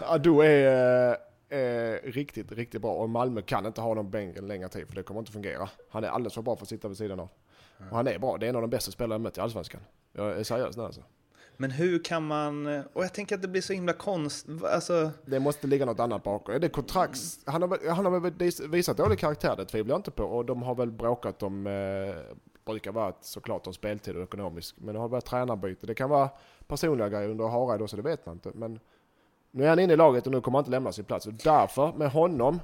Ado är eh, riktigt, riktigt bra och Malmö kan inte ha honom på bänken längre tid för det kommer inte fungera. Han är alldeles för bra för att sitta vid sidan av. Och han är bra, det är en av de bästa spelarna jag mött i Allsvenskan. Jag är seriös nu alltså. Men hur kan man, och jag tänker att det blir så himla konst, alltså... Det måste ligga något annat bakom. Är det kontrakts... Han har, han har väl visat dålig karaktär, det tvivlar jag inte på. Och de har väl bråkat om, eh, brukar vara såklart om speltid och ekonomiskt. Men det har varit tränarbyte. Det kan vara personliga grejer under Harald också, det vet man inte. Men nu är han inne i laget och nu kommer han inte lämna sin plats. Och därför, med honom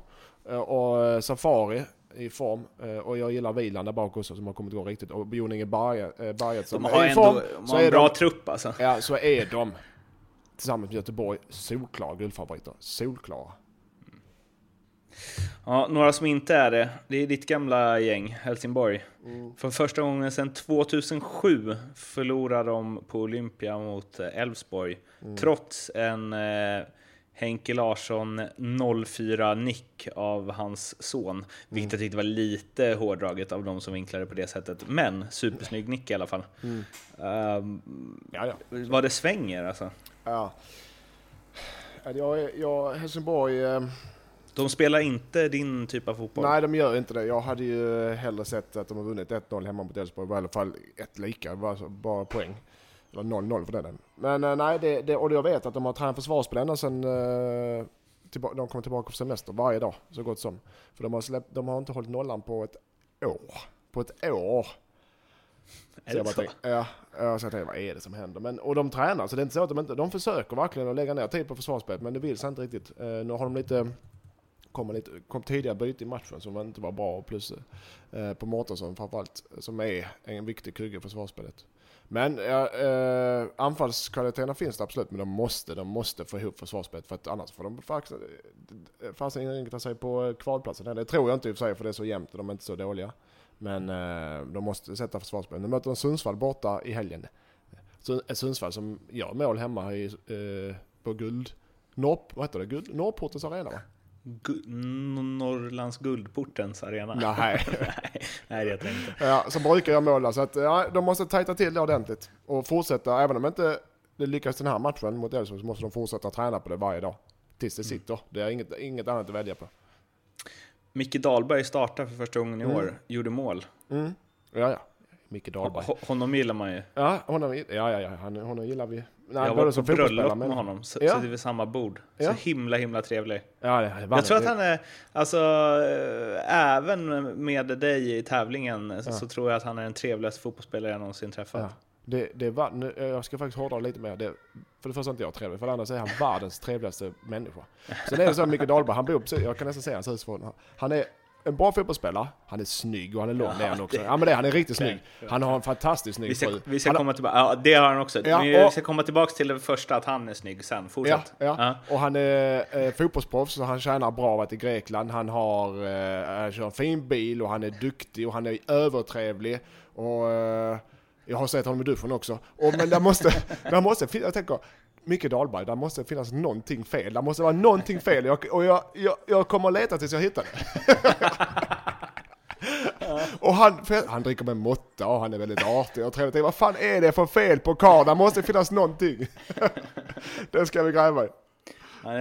eh, och Safari, i form. Eh, och jag gillar Vilan där bak också som har kommit igång riktigt. Och Bjoninge Berget som är i form. De har en bra de, trupp alltså. Ja, så är de tillsammans med Göteborg solklara guldfavoriter. Solklara. Ja, några som inte är det, det är ditt gamla gäng, Helsingborg. Mm. För första gången sedan 2007 förlorar de på Olympia mot Elfsborg. Mm. Trots en eh, Henke Larsson 04-nick av hans son. Vilket jag tyckte var lite hårdraget av de som vinklade på det sättet. Men supersnygg nick i alla fall. Mm. Um, ja, ja. Var det svänger alltså? Ja. Jag, jag, Helsingborg... Eh... De spelar inte din typ av fotboll? Nej, de gör inte det. Jag hade ju hellre sett att de har vunnit 1-0 hemma mot Elfsborg, i alla fall ett lika, bara, bara poäng. Eller 0-0 för den Men uh, nej, det, det, och jag vet att de har tränat försvarsspel ända sedan uh, tillba- de kommer tillbaka på semester varje dag, så gott som. För de har, släppt, de har inte hållit nollan på ett år. På ett år. Är så det så? Tänkte, ja, jag tänkte, vad är det som händer? Men, och de tränar, så det är inte så att de inte, de försöker verkligen att lägga ner tid på försvarsspelet, men det vill sig inte riktigt. Uh, nu har de lite, kommer lite, kom tidigare byte i matchen som inte var bra, plus uh, på Mårtensson framförallt, som är en viktig kugge i försvarsspelet. Men eh, anfallskvaliteterna finns det absolut, men de måste, de måste få ihop försvarsspelet för att annars får de fasen inrikta sig på kvalplatsen. Det tror jag inte i och för sig för det är så jämnt och de är inte så dåliga. Men eh, de måste sätta försvarsspelet. Nu möter de Sundsvall borta i helgen. Eh, Sundsvall som gör mål hemma i, eh, på guld... Norp, vad heter det? Guld, Norrportens arena va? Gu Norrlands Guldportens arena? Nej. Nej, det jag inte. Ja, så brukar jag måla. Så att, ja, de måste tajta till det ordentligt. Och fortsätta, även om inte det lyckas den här matchen mot Elfsborg, så måste de fortsätta träna på det varje dag. Tills det mm. sitter. Det är inget, inget annat att välja på. Micke Dahlberg startar för första gången i mm. år, gjorde mål. Mm. Ja, ja. Micke Dahlberg. Ho- Honom gillar man ju. Ja, honom, ja, ja, ja han, honom gillar vi. Nej, Jag som på bröllop med honom, så, Ja. är vid samma bord. Ja. Så himla, himla trevlig. Ja, det, Jag tror att han är, alltså, även med dig i tävlingen så, så tror jag att han är den trevligaste fotbollsspelare jag någonsin träffat. Ja. Det, det var, nu, jag ska faktiskt hårdra lite mer. Det, för det första är inte jag trevlig, för det andra så är han världens trevligaste människa. Sen är det så att Micke Dahlberg, han bor precis, jag kan nästan se hans hus från, han är en bra fotbollsspelare, han är snygg och han är lång, det han också. Ja men det, han är riktigt snygg. Han har en fantastiskt snygg Vi ska, fru. vi ska Han- komma tillbaka, ja det har han också. Ja, Men vi och- ska komma tillbaka till det första, att han är snygg sen. Ja, Fortsätt. ja. och han är eh, fotbollsproffs och han tjänar bra varit i Grekland. Han har, eh, han kör en fin bil och han är duktig och han är övertrevlig. Och eh, jag har sett honom i duschen också. Och, men där måste, där måste, jag tänker, Micke Dahlberg, där måste finnas någonting fel. Det måste vara någonting fel jag, och jag, jag, jag kommer att leta tills jag hittar det. och han, han dricker med måtta och han är väldigt artig och trevlig. Vad fan är det för fel på karln? Det måste finnas någonting. det ska vi gräva i. Han,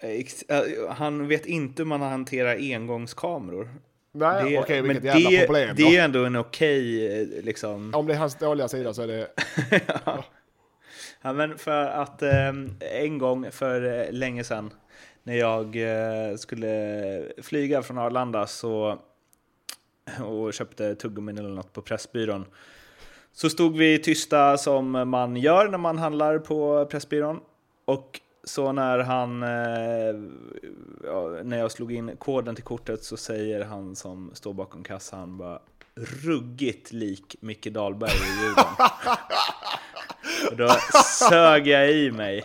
ex- äh, han vet inte hur man hanterar engångskameror. Nej, Det- okej, vilket men jävla det, problem det är ändå en okej, eh, liksom... Om det är hans dåliga sida så är det... Ja, men för att eh, en gång för eh, länge sedan när jag eh, skulle flyga från Arlanda så, och köpte tuggummin eller något på Pressbyrån så stod vi tysta som man gör när man handlar på Pressbyrån. Och så när han, eh, ja, när jag slog in koden till kortet så säger han som står bakom kassan bara ruggigt lik Micke Dahlberg i ljuden. Och då sög jag i mig.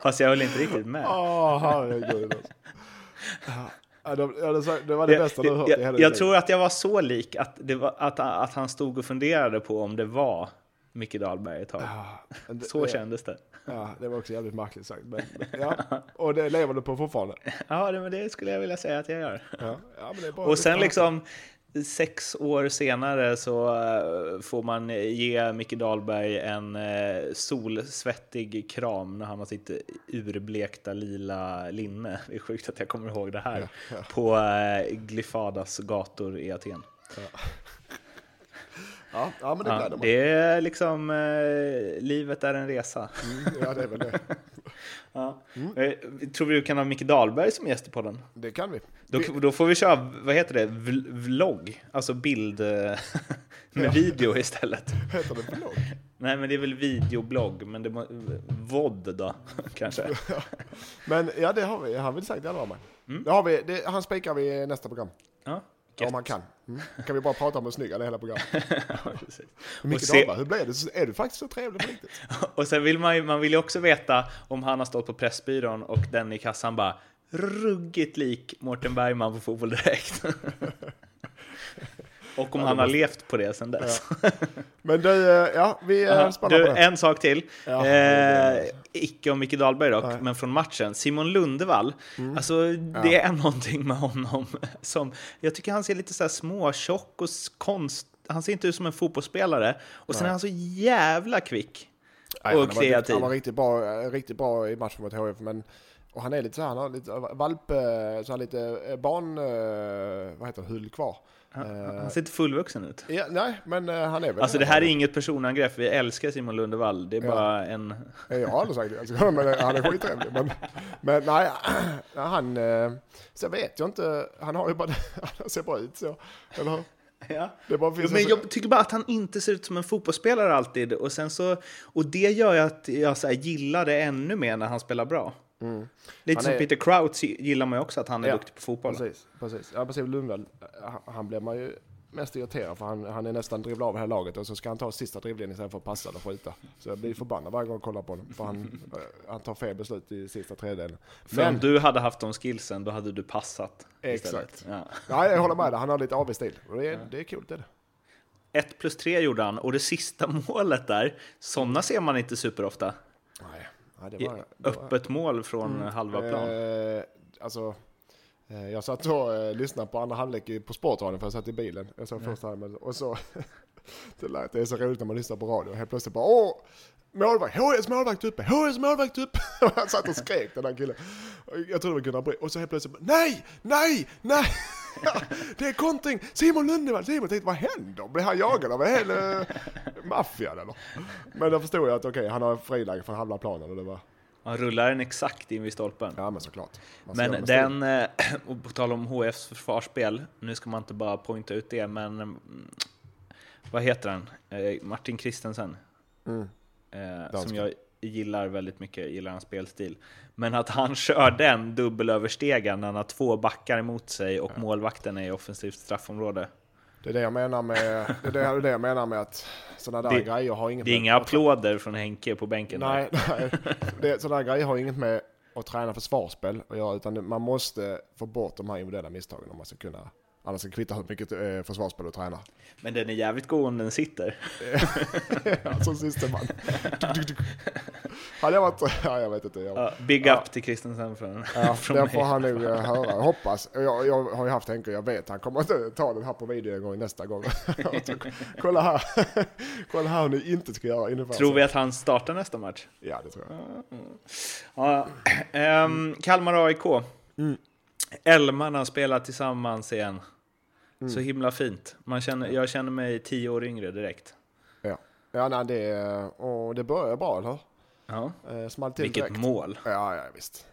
Fast jag höll inte riktigt med. Åh, herregud alltså. Ja, det, var det bästa du hört i jag, hela jag tror att jag var så lik att, var, att, att han stod och funderade på om det var Micke Dahlberg ett tag. Ja, det- Så det- kändes det. Ja, det var också jävligt märkligt sagt. Men, ja, och det lever du på fortfarande. Ja, det, men det skulle jag vilja säga att jag gör. Ja, ja. Och sen liksom sex år senare så eh, får man ge Micke Dahlberg en eh, solsvettig kram när han har sitt urblekta lila linne. Det är sjukt att jag kommer ihåg det här. Ja, ja. På eh, Glyfadas gator i Aten. Ja, ja men det Ja, mig. det är liksom, eh, livet är en resa. Mm, ja, det är väl det. Ja. Mm. Eh, Tror vi du kan ha Micke Dahlberg som gäst i podden? Det kan vi. Då, då får vi köra, vad heter det, Vl- vlogg? Alltså bild eh, med Ja. video istället. Heter det vlogg? Nej, men det är väl videoblogg, men det må, VOD då, kanske. Men ja, det har vi. Han vill sagt det alla med. Mm. Det har vi. Det, han spikar vi nästa program. Ja, Om han kan. Mm. Kan vi bara prata om hur snygg hela programmet. ja, precis. Micke se- Dahlberg, hur blev det? Är du faktiskt så trevlig på riktigt? Och sen vill man ju, man vill ju också veta om han har stått på Pressbyrån och den i kassan bara ruggigt lik Mårten Bergman på Fotboll Direkt. och om Ja, han har måste- levt på det sen dess. Men du, eh, ja, vi är Ja, spända du, på det. en sak till. Ja, eh, icke om Micke Dahlberg dock, Nej. Mm. men från matchen. Simon Lundevall. Alltså, det är någonting med honom som... Jag tycker han ser lite så här småtjock och konst... Han ser inte ut som en fotbollsspelare. Och sen Nej. är han så jävla kvick. Nej, och kreativ. Han var riktigt bra, eh, riktigt bra i matchen mot HF, men och han är lite så här, han har lite valp, eh, så här lite eh, barn, eh, vad heter det, hull kvar. Han, Eh, han ser inte fullvuxen ut. ja, nej, men eh, han är väl Alltså det här är inget personangrepp, vi älskar Simon Lundevall. Det är Ja. bara en... Eh, Jag har aldrig sagt det, alltså, men eh, han är skittrevlig. Men, men nej, han, eh, så vet jag inte, han har ju bara, han ser bra ut så, eller? Ja. Jo, men en- jag tycker bara att han inte ser ut som en fotbollsspelare alltid. Och, sen så, och det gör ju att jag så gillar det ännu mer när han spelar bra. Lite Mm. Han som är- Peter Crouch gillar man ju också att han är Ja, duktig på fotboll. Precis, precis. Ja, precis. Lundvall, han- han man ju mest irriterad för han, han är nästan dribblar av hela laget och så ska han ta sista dribblingen istället för att passa och skjuta. Så jag blir förbannad varje gång jag kollar på honom för han, eh, han tar fel beslut i sista tredjedelen. För om Men, du hade haft de skillsen, då hade du passat. istället. Exakt. Ja. nej jag håller med dig, han har lite avig stil. Det är, det är kul det är det. 1 plus 3 gjorde han, och det sista målet där, sådana ser man inte superofta. Nej, nej, det var, det var, Öppet mål från halva plan. Eh, alltså, eh, jag satt och eh, lyssnade på andra halvlek på Sportradion för jag satt i bilen. Jag såg första halvlek och så, det, lät, det är så roligt när man lyssnar på radio. Helt plötsligt bara åh, målvakt, HS målvakt uppe, HS målvakt uppe. Och han satt och skrek den där killen. Jag tror det var Gunnar Bry. Och så helt plötsligt bara, nej, nej, nej. Det är kontring! Simon Lundevall, Simon tänkte vad händer? Blir han jagad av en hel uh, maffian eller? Men då förstod jag att okej, okay, han har friläge från halva planen och det var... Han rullar den exakt in vid stolpen. Ja men såklart. Men den, eh, och på tal om HFs försvarsspel, nu ska man inte bara poängta ut det, men mm, vad heter han? Eh, Martin Christensen. Mm. Eh, som jag gillar väldigt mycket, gillar hans spelstil. Men att han kör den dubbelöverstegen när han har två backar emot sig och ja. målvakten är i offensivt straffområde. Det är det jag menar med, det är det jag menar med att sådana där det, grejer har inget Det är inga applåder från Henke på bänken. Nej, nej det, sådana grejer har inget med att träna försvarsspel att göra, utan man måste få bort de här individuella misstagen om man ska kunna Annars kan kvitta hur mycket eh, försvarsspel du tränar. Men den är jävligt god om den sitter. ja, som systerman. Hade jag varit... Ja, jag vet inte. Jag, ja, big up till Kristensen från, ja, från Den får han nog eh, höra. Hoppas. Jag, jag har ju haft Henke, jag vet han kommer inte ta den här på video en gång nästa gång. Kolla här. Kolla här hur ni inte ska göra. Ungefär tror vi att han startar nästa match? Ja, det tror jag. Ja, ähm, Kalmar AIK. Mm. Elmarna spelar tillsammans igen. Mm. Så himla fint. Man känner, jag känner mig tio år yngre direkt. Ja, ja nej, det, och det börjar bra, eller Ja. Eh, small till Vilket direkt. mål! Ja, ja, visst.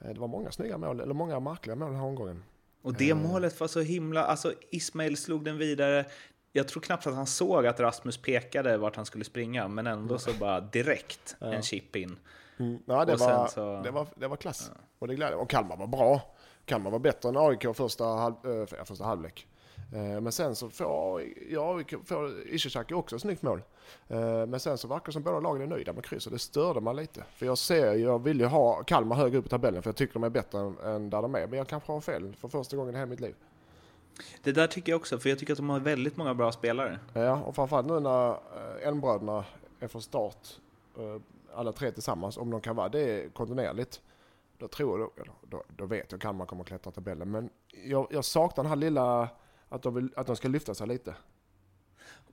Eh, det var många snygga mål, eller många märkliga mål den här omgången. Och det eh. målet var så himla, alltså Ismail slog den vidare. Jag tror knappt att han såg att Rasmus pekade vart han skulle springa, men ändå så bara direkt ja. en chip in. Mm. Ja, det, var, så... det, var, det var klass. Ja. Och det glädde Och Kalmar var bra. Kalmar var bättre än AIK första, halv, äh, första halvlek. Eh, men sen så får, ja, får Ishizaki också ett snyggt mål. Eh, men sen så verkar det som båda lagen är nöjda med kryss och det störde man lite. För jag ser, jag vill ju ha Kalmar högre upp i tabellen för jag tycker de är bättre än, där de är. Men jag kanske har fel för första gången i hela mitt liv. Det där tycker jag också, för jag tycker att de har väldigt många bra spelare. Ja, och framförallt nu när eh, Elmbröderna är från start, alla tre tillsammans, om de kan vara det kontinuerligt. Då tror jag, då, då vet jag Kalmar kommer att klättra tabellen. Men jag, jag saknar den här lilla att de, vill, att de ska lyfta sig lite.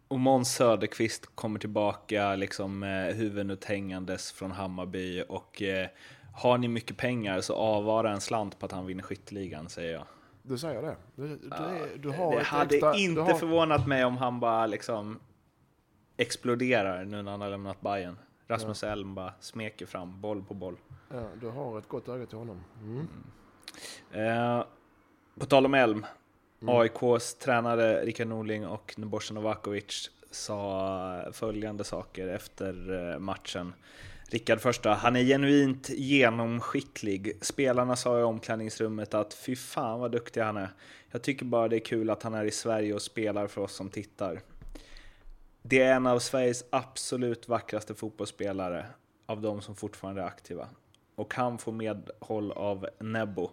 Och Måns Söderqvist kommer tillbaka liksom med huvudet hängandes från Hammarby och eh, har ni mycket pengar så avvara en slant på att han vinner skytteligan säger jag. Du säger det? Du, du, du har det hade extra, inte har... förvånat mig om han bara liksom exploderar nu när han har lämnat Bayern. Rasmus ja. Elm bara smeker fram boll på boll. Ja, du har ett gott öga till honom. Mm. Mm. Eh, på tal om Elm, Mm. AIKs tränare Rickard Norling och Nebojsa Novakovic sa följande saker efter eh, matchen. Rickard första, han är genuint genomskicklig. Spelarna sa i omklädningsrummet att fy fan vad duktig han är. Jag tycker bara det är kul att han är i Sverige och spelar för oss som tittar. Det är en av Sveriges absolut vackraste fotbollsspelare av de som fortfarande är aktiva. Och han får medhåll av Nebo.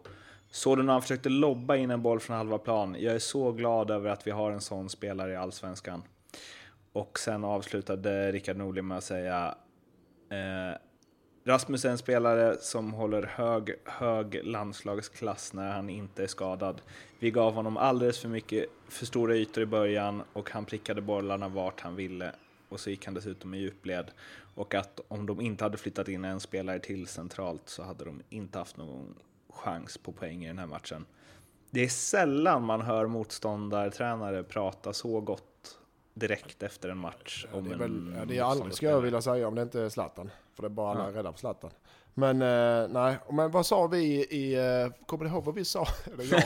Såg du när han försökte lobba in en boll från halva plan? Jag är så glad över att vi har en sån spelare i Allsvenskan. Och sen avslutade Rickard Norling med att säga eh, Rasmus är en spelare som håller hög, hög landslagsklass när han inte är skadad. Vi gav honom alldeles för mycket, för stora ytor i början och han prickade bollarna vart han ville. Och så gick han dessutom i djupled. Och att om de inte hade flyttat in en spelare till centralt så hade de inte haft någon chans på poäng i den här matchen. Det är sällan man hör motståndartränare prata så gott direkt efter en match. Om det är, väl, ja, det är aldrig, ska jag vilja säga, om det inte är Zlatan. För det är bara alla ja. rädda för Zlatan. Men eh, nej, men vad sa vi i, eh, kommer du ihåg vad vi sa? Eller jag,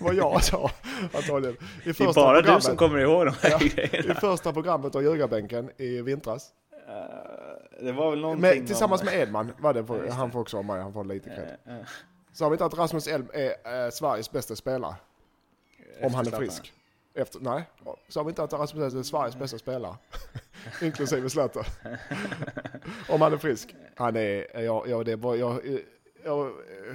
vad jag sa antagligen. I första det är bara du som kommer ihåg de här ja, grejerna. I första programmet av ljugarbänken i vintras. Uh, det var väl någonting med, Tillsammans om... med Edman, var det för, han får också vara med, han får lite cred. Uh, uh. Sa vi inte att Rasmus Elm är äh, Sveriges bästa spelare? Om han är frisk. Efter, nej, sa vi inte att Rasmus Elm är Sveriges bästa spelare? Inklusive Zlatan. om han är frisk. Han är, ja, ja det var, jag, jag,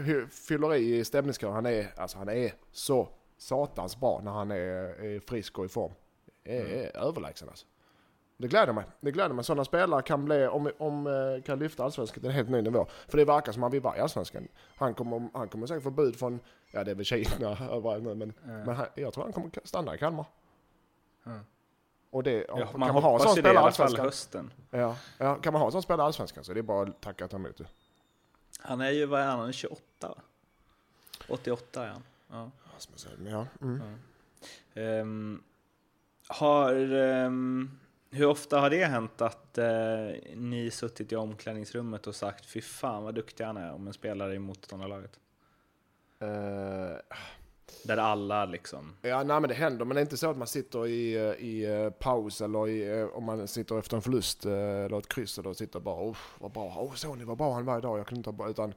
jag fyller i stämningskören. Han är, alltså han är så satans bra när han är, är frisk och i form. Är, mm. är överlägsen alltså. Det gläder mig. Det gläder mig. Sådana spelare kan, bli, om, om, eh, kan lyfta allsvenskan till en helt ny nivå. För det verkar som att han vill vara i allsvenskan. Han kommer, han kommer säkert få bud från, ja det är väl Kina överallt nu, men, mm. men han, jag tror han kommer stanna i Kalmar. Mm. Och det, ja, kan man, man ha en sån spelare i fall hösten. Ja, ja, kan man ha en sån spelare i allsvenskan så är det bara att tacka och ta emot det. Han är ju, vad är han, 28 va? 88 är han. Ja. Ja. Mm. Ehm, har, ehm, hur ofta har det hänt att eh, ni suttit i omklädningsrummet och sagt fy fan vad duktig han är om en spelare i motståndarlaget? Eh, Där alla liksom... Ja, nej men det händer, men det är inte så att man sitter i, eh, i eh, paus eller i, om man sitter efter en förlust eller ett kryss och sitter bara oh, vad bra, oh, såg ni vad bra han var idag, jag kunde inte ha utan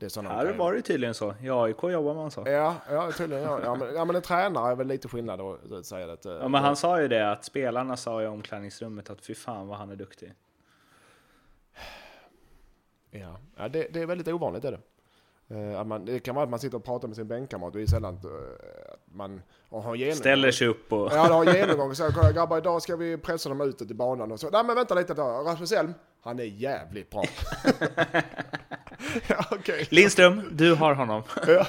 det Här var det tydligen så. I AIK jobbar man så. Ja, ja tydligen. Ja, ja, men, ja, men en tränare är väl lite skillnad att säga det. Ja, men han sa ju det att spelarna sa i omklädningsrummet att fy fan vad han är duktig. Ja, ja det, det är väldigt ovanligt är det. Eh, Att man, det kan vara att man sitter och pratar med sin bänkkamrat och det är sällan att eh, man och har genomgång. Ställer sig upp och... Ja, har genomgång och säger kolla grabbar idag ska vi pressa dem utåt i banan och så. Nej men vänta lite då, Rasmus Elm, han är jävligt bra. ja, okej. Lindström, du har honom. Ja.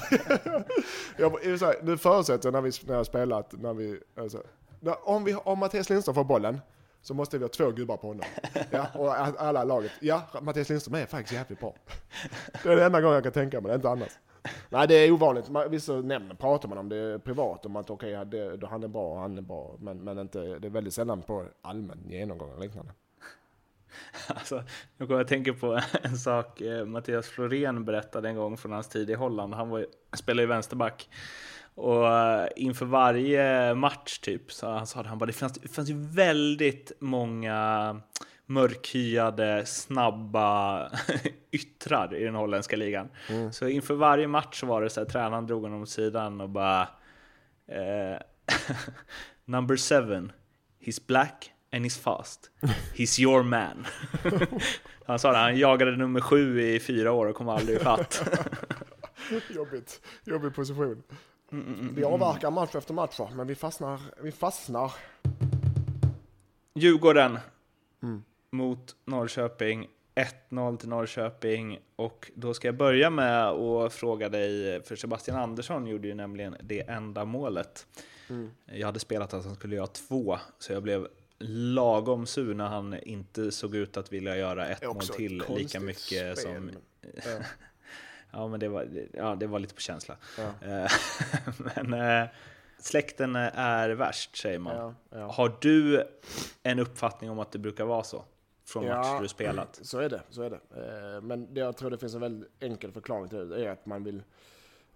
jag, så här, nu förutsätter jag när vi när jag spelat, när vi, alltså, när, om, vi, om Mattias Lindström får bollen så måste vi ha två gubbar på honom. Ja, och alla laget. Ja, Mattias Lindström är faktiskt jävligt bra. Det är den enda gången jag kan tänka mig det, inte annars. Nej, det är ovanligt. Vissa nämner, pratar man om det privat, om att okej, då han är bra, han är bra. Men, men inte, det är väldigt sällan på allmän genomgång och liknande. Alltså, nu kommer jag att tänka på en sak eh, Mattias Florén berättade en gång från hans tid i Holland. Han var, spelade ju vänsterback. Och eh, inför varje match typ så han sa det, han bara, det fanns, det fanns ju väldigt många mörkhyade, snabba yttrar i den holländska ligan. Så inför varje match så var det så här, tränaren drog honom åt sidan och bara eh, Number seven, he's black and he's fast. He's your man. han sa det, han jagade nummer sju i fyra år och kom aldrig ifatt. Jobbigt, jobbig position. Mm, Vi avverkar match efter match va? men vi fastnar, vi fastnar. Djurgården mot Norrköping. 1-0 till Norrköping och då ska jag börja med att fråga dig, för Sebastian Andersson gjorde ju nämligen det enda målet. Jag hade spelat att han skulle göra två, så jag blev lagom sur när han inte såg ut att vilja göra ett mål till lika mycket spel, som... ja. Ja, men det var, ja, det var lite på känsla. Ja. Men eh, släkten är värst, säger man. Ja. Har du en uppfattning om att det brukar vara så? Från Ja. matcher du spelat? Så är det, så är det. Eh, Men det jag tror det finns en väldigt enkel förklaring till det, är att man vill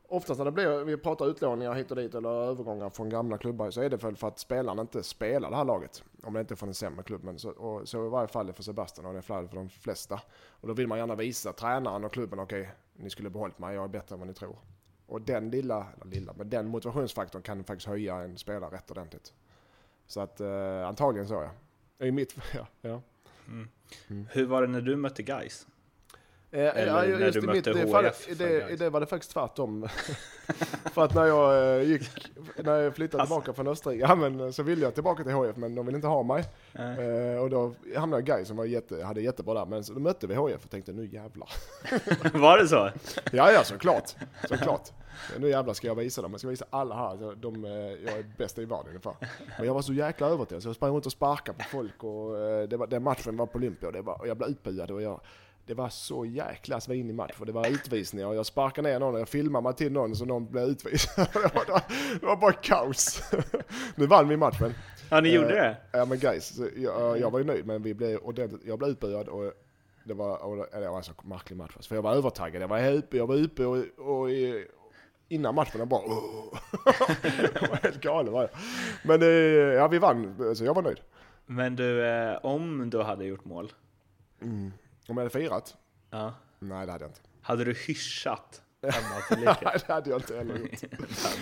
Oftast när det blir, vi pratar utlåningar hit och dit eller övergångar från gamla klubbar så är det väl för att spelarna inte spelar det här laget. Om det inte är från en sämre klubb. Men så, och så i varje fall för Sebastian och det är för de flesta. Och då vill man gärna visa tränaren och klubben, okej, ni skulle behållit mig, jag är bättre än vad ni tror. Och den lilla, eller lilla, men den motivationsfaktorn kan faktiskt höja en spelare rätt ordentligt. Så att eh, antagligen så ja. I mitt, ja. ja. Hur var det när du mötte Guys? Eh, Eller ja, när just du i mitt, mötte för i det, det var det faktiskt tvärtom. för att när jag eh, gick, när jag flyttade Alltså. tillbaka från Österrike, ja men eh, så ville jag tillbaka till HIF men de ville inte ha mig. Eh, och då hamnade Gais som var jätte, hade jättebra där, men så då mötte vi HIF och tänkte nu jävlar. var det så? ja ja såklart, såklart. Nu jävlar ska jag visa dem, jag ska visa alla här, de, jag är bäst i världen ungefär. Men jag var så jäkla övertygad så jag sprang runt och sparkade på folk och det var, den matchen var på Olympia och, det var, och jag blev utbuad och jag det var så jäkla svinig match för det var utvisningar och jag sparkade ner någon och jag filmade mig till någon så någon blev utvisad. det, var, det var bara kaos. nu vann vi matchen. Ja, ni gjorde Eh, det? Ja men guys, jag, jag var ju nöjd men vi blev ordentligt, jag blev utbuad och det var, och det det var en så märklig match. För jag var övertaggad, jag var uppe, jag var uppe och, och innan matchen jag bara "Åh." Jag var helt galen var jag. Men eh, ja vi vann, så jag var nöjd. Men du, eh, om du hade gjort mål, Om jag hade firat? ja, Nej det hade jag inte. hade du hyschat? Nej det hade jag inte heller gjort.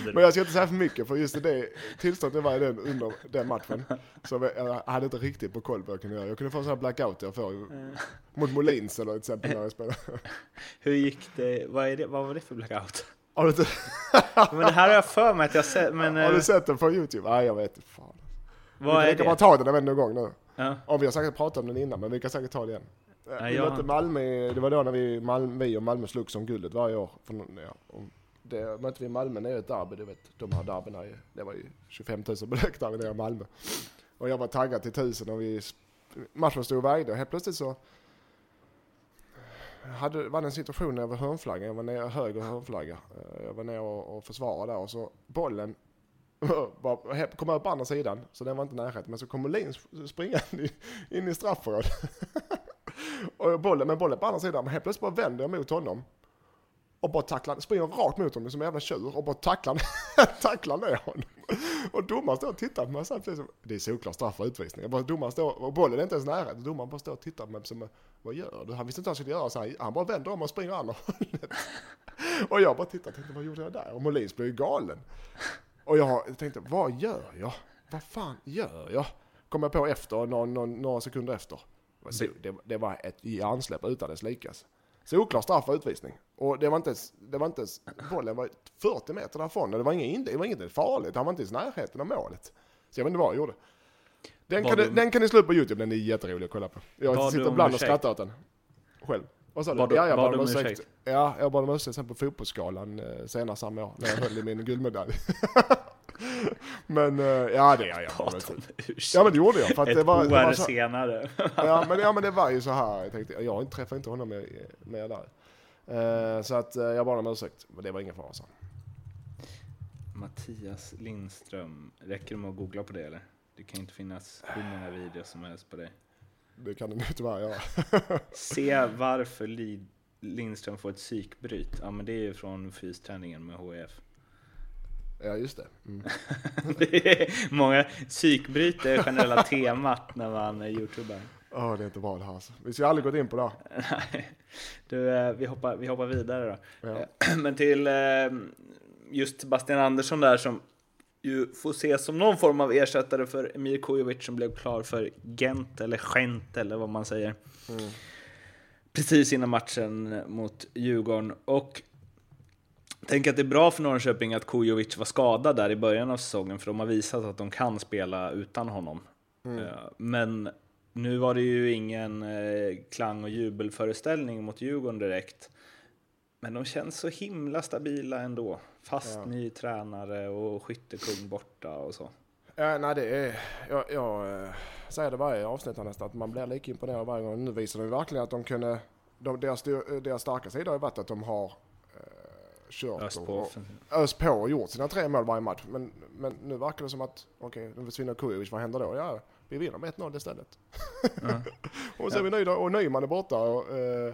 Men jag ska inte säga för mycket för just det tillståndet var i den under den matchen. Så jag hade inte riktigt på koll vad jag kunde göra. Jag kunde få en sån här blackout jag får mot Molins eller till exempel när jag spelar. Hur gick det? Vad, är det? vad var det för blackout? Har du, inte, Men det här har jag för mig att jag sett, men har eh, du sett den på Youtube? Nej jag vet. Fan. vad vi är kan bara det? ta den en gång nu. Ja. Om vi har säkert pratat om den innan men vi kan säkert ta det igen. Ja, vi jag- mötte Malmö, det var då när vi, Malmö, vi och Malmö slogs om guldet varje år. För, någon- ja, det mötte vi Malmö nere i ett derby, du vet de här derbyna, det var ju 25 000 på läktaren nere i Malmö. Och jag var taggad till tusen och vi, matchen stod och vägde och helt plötsligt så hade, var det en situation när jag var hörnflagga, jag var nere höger hörnflagga. Eh, Jag var nere och, och försvarade där och så bollen bara kom över på andra sidan, så den var inte i närheten. Men så kom Molin sp- springande in i straffområdet. och bollen, men bollen på andra sidan, men helt plötsligt bara vänder jag mot honom. Och bara tacklar, springer rakt mot honom som en jävla tjur och bara tacklar, tacklar ner honom. Och domaren står och tittar på mig samtidigt som, det är solklar straff och utvisning. Jag bara, domaren står, och bollen är inte ens nära, domaren bara står och tittar på mig som, vad gör du? Han visste inte vad han skulle göra, så han, han bara vänder om och springer andra hållet. Och jag bara tittar och tänkte, vad gjorde jag där? Och Molins blev ju galen. Och jag tänkte, vad gör jag? Vad fan gör jag? Kom jag på efter, någon, någon, några sekunder efter. Så det, det var ett hjärnsläpp utan dess likas. Solklar straff och utvisning. Och det var inte, ens- det var inte, ens- bollen var 40 meter därifrån och det var inget, det var inget farligt. Han var inte ens i närheten av målet. Så jag vet inte vad jag gjorde. Den Var kan, du- den kan ni slå upp på Youtube, den är jätterolig att kolla på. Jag sitter ibland och skrattar åt den. Själv. Vad sa du? Bad du- ja, jag bad om ursäkt? Ja, jag bad om ursäkt sen på fotbollsskalan eh, senare samma år när jag höll i min guldmedalj. men eh, ja, det gör jag. Bad om ursäkt. Ja men det gjorde jag. För att Ett det var, det var så, senare. ja, men, ja men det var ju så här. Jag tänkte, jag träffade inte honom mer, mer där. Eh, så att eh, jag bad om ursäkt. Men det var ingen fara så. Mattias Lindström, räcker det med att googla på det eller? Det kan inte finnas hur många videos som helst på dig. Det kan det nog tyvärr göra. Se varför Li- Lindström får ett psykbryt. Ja men det är ju från fysträningen med HIF. Ja just det. Mm. Det är många psykbryt är generella temat när man är youtuber. Åh, det är inte bra det här alltså. Vi ska aldrig gått in på det. Nej. Du, eh, vi hoppar, vi hoppar vidare då. Ja. Eh, Men till eh, just Sebastian Andersson där som ju får ses som någon form av ersättare för Emir Kujovic som blev klar för Gent eller Gent eller vad man säger. Mm. Precis innan matchen mot Djurgården. Och tänk att det är bra för Norrköping att Kujovic var skadad där i början av säsongen för de har visat att de kan spela utan honom. Mm. Eh, Men nu var det ju ingen eh, klang och jubelföreställning mot Djurgården direkt. Men de känns så himla stabila ändå. Fast Ja. ny tränare och skyttekung borta och så. Ja, nej det är, jag, jag eh, säger det varje avsnitt nästan, att man blir lika imponerad varje gång. Nu visar de verkligen att de kunde, de, deras, deras starka sida har varit att de har kört Öst på och öst på och gjort sina tre mål varje match. Men, men nu verkar det som att, okej, nu försvinner Kujovic, vad händer då? Ja, vi vinner med 1-0 istället. Ja. och så är vi nöjda, och Nyman är borta och, eh,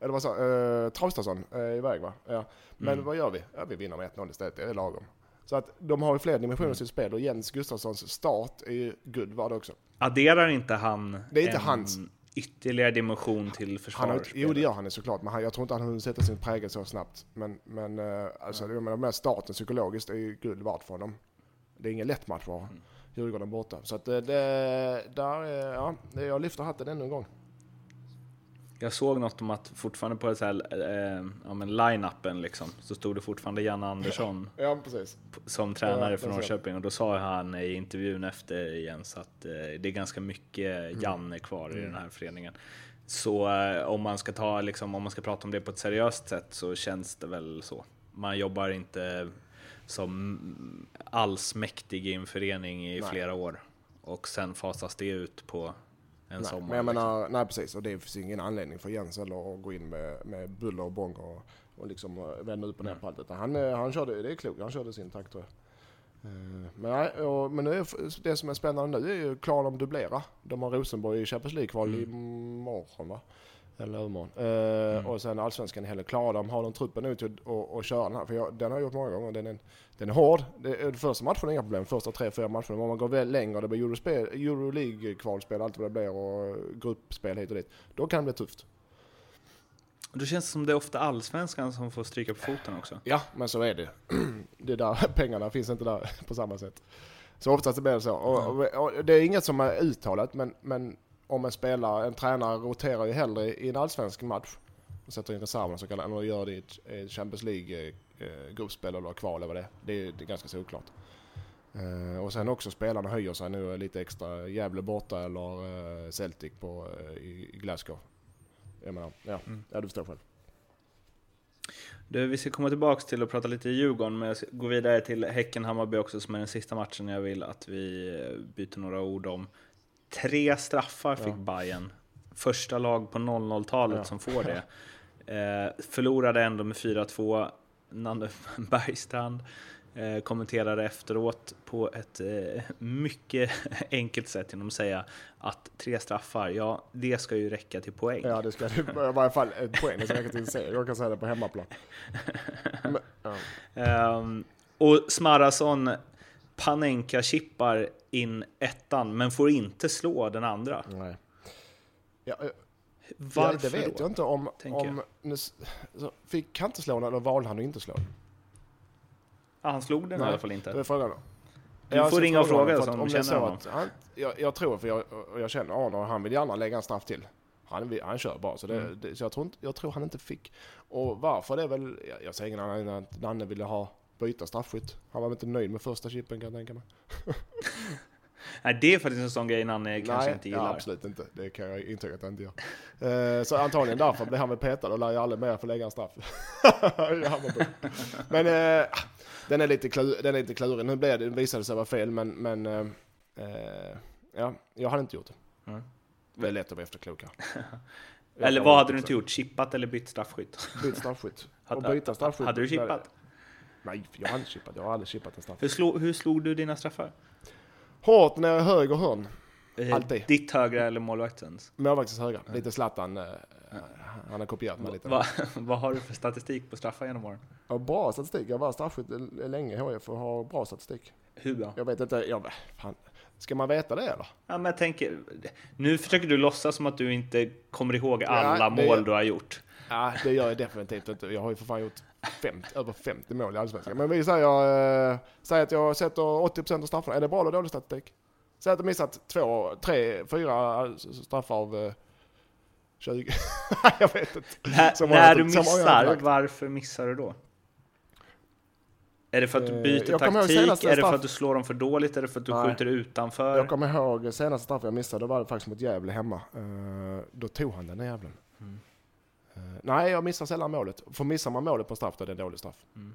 eller vad sa eh, Traustason är iväg va? Ja. Men Mm. vad gör vi? Ja, vi vinner med 1-0 istället, det är lagom. Så att de har ju fler dimensioner Mm. i sitt spel och Jens Gustafssons start är ju det också. Adderar inte han Det är inte en hans- ytterligare dimension till försvarsspelet? jo det gör han såklart, men han, jag tror inte han hunnit sätta sin prägel så snabbt. Men, men eh, alltså, jag menar, med starten psykologiskt är ju guld värt för honom. Det är ingen lätt match för Mm. Djurgården borta. Så att det, det, där, är- ja, jag lyfter hatten ännu en gång. Jag såg något om att fortfarande på det så här, eh, ja, men line-upen liksom, så stod det fortfarande Janne Andersson Ja, som tränare Ja, för. Norrköping och då sa han i intervjun efter igen så att eh, det är ganska mycket Janne kvar i den här föreningen. Så eh, om man ska ta liksom, om man ska prata om det på ett seriöst sätt så känns det väl så. Man jobbar inte som allsmäktig i en förening i Nej. flera år och sen fasas det ut på en Nej, sommar. men jag liksom. menar, nej precis. Och det finns ingen anledning för Jens heller att gå in med, med buller och bång och, och liksom eh, vända upp och ner på allt. Han, eh, han körde, det är klokt, han körde sin takt tror jag. Eh, Men, nej, och, men nu det som är spännande nu är ju klarar de dubblera. De har Rosenborg i Champions League-kval imorgon va? Eller övermorgon. Eh, Och sen allsvenskan är heller klara. De har de truppen nu till att och, och köra den här. För jag, den har jag gjort många gånger. Den är, den är hård. Det, är- första matchen är inga problem. Första tre, fyra matcherna. Om man går väl längre det blir Euroleague-kvalspel, allt vad det blir och gruppspel hit och dit. Då kan det bli tufft. Då känns det som det är ofta allsvenskan som får stryka på foten också. Ja, men så är det. det där, pengarna finns inte där på samma sätt. Så oftast blir det så. Och, och, och det är inget som är uttalat, men, men om en spelare, en tränare roterar ju hellre i en allsvensk match och sätter in reserverna så än att göra det i ett, Champions League eh, gruppspel eller kval eller vad det är. Det är, det är ganska såklart. Eh, och sen också spelarna höjer sig nu lite extra. Gävle borta eller eh, Celtic på, eh, i, i Glasgow. Jag menar, ja, ja du förstår själv. Du, vi ska komma tillbaka till att prata lite Djurgården, men jag ska gå vidare till Häcken-Hammarby också, som är den sista matchen jag vill att vi eh, byter några ord om. Tre straffar fick Ja. Bayern. Första lag på 00-talet Ja. som får det. Eh, förlorade ändå med 4-2. Nanne Bergstrand eh, kommenterade efteråt på ett eh, mycket enkelt sätt genom att säga att tre straffar, ja, det ska ju räcka till poäng. Ja, det ska i varje fall ett poäng. Det ska räcka till seger. Jag kan säga det på hemmaplan. Men, ja. Ehm, och Smarason Panenka-chippar in ettan, men får inte slå den andra. Nej. Ja, eh, Varför ja, det vet då? jag inte om... om nu så fick han inte slå den eller valde han att inte slå den? Ja, han slog den i Nej, alla fall Det inte. är frågan då. Du Jag får ringa och honom, fråga att om det känner honom. han, jag, jag tror, för jag, jag känner Arne och han vill gärna lägga en straff till. Han, han kör bara, så, det, Mm. det, så jag, tror inte, jag tror han inte fick. Och varför det är väl, jag, jag säger ingen annan än att Nanne ville ha byta straffskytt. Han var väl inte nöjd med första chippen kan jag tänka mig. Nej, det är faktiskt en sån grej Nanne kanske Nej, inte ja, gillar. absolut inte. Det kan jag intyga att han inte gör. Eh, så antagligen därför blev han väl petad och lär ju aldrig mer få lägga en straff. Men eh, den, är lite klur, den är lite klurig. Nu blev det, visade sig vara fel, men, men eh, eh, ja, jag hade inte gjort det. Mm. Det är lätt att vara efterklok. Eller vad hade du inte gjort? Chippat eller bytt straffskytt? Bytt straffskytt. Och byta straffskytt. Hade du chippat? Nej, jag har inte chippat. Jag har aldrig chippat en straff. Hur, slog, hur slog du dina straffar? Hårt när höger hörn. Eh, Alltid. Ditt högra eller målvaktens? Målvaktens högra. Lite Zlatan. Eh, han har kopierat mig lite. Va, vad har du för statistik på straffar genom åren? Ja, bra statistik. Jag var straffskytt länge i HIF och har bra statistik. Hur då? Jag vet inte, jag, fan, ska man veta det eller? Ja, men jag tänker, nu försöker du låtsas som att du inte kommer ihåg alla det- mål du har gjort. Ja, det gör jag definitivt inte. Jag har ju för fan gjort 50, över 50 mål i Allsvenskan. Men vi säger, eh, säger att jag sätter 80% av straffarna. Är det bra eller dålig statistik? Säg att jag missat två, tre, fyra straffar av eh, 20. jag vet inte. När, när du missar, varför missar du då? Är det för att du Eh, byter taktik? Är det för att du slår dem för dåligt? Är det för att du Nej. skjuter utanför? Jag kommer ihåg senaste straffen jag missade, då var det faktiskt mot Gävle hemma. Eh, då tog han den jävlen. Mm. Eh, nej, jag missar sällan målet. För missar man målet på straff då är det en dålig straff. Mm.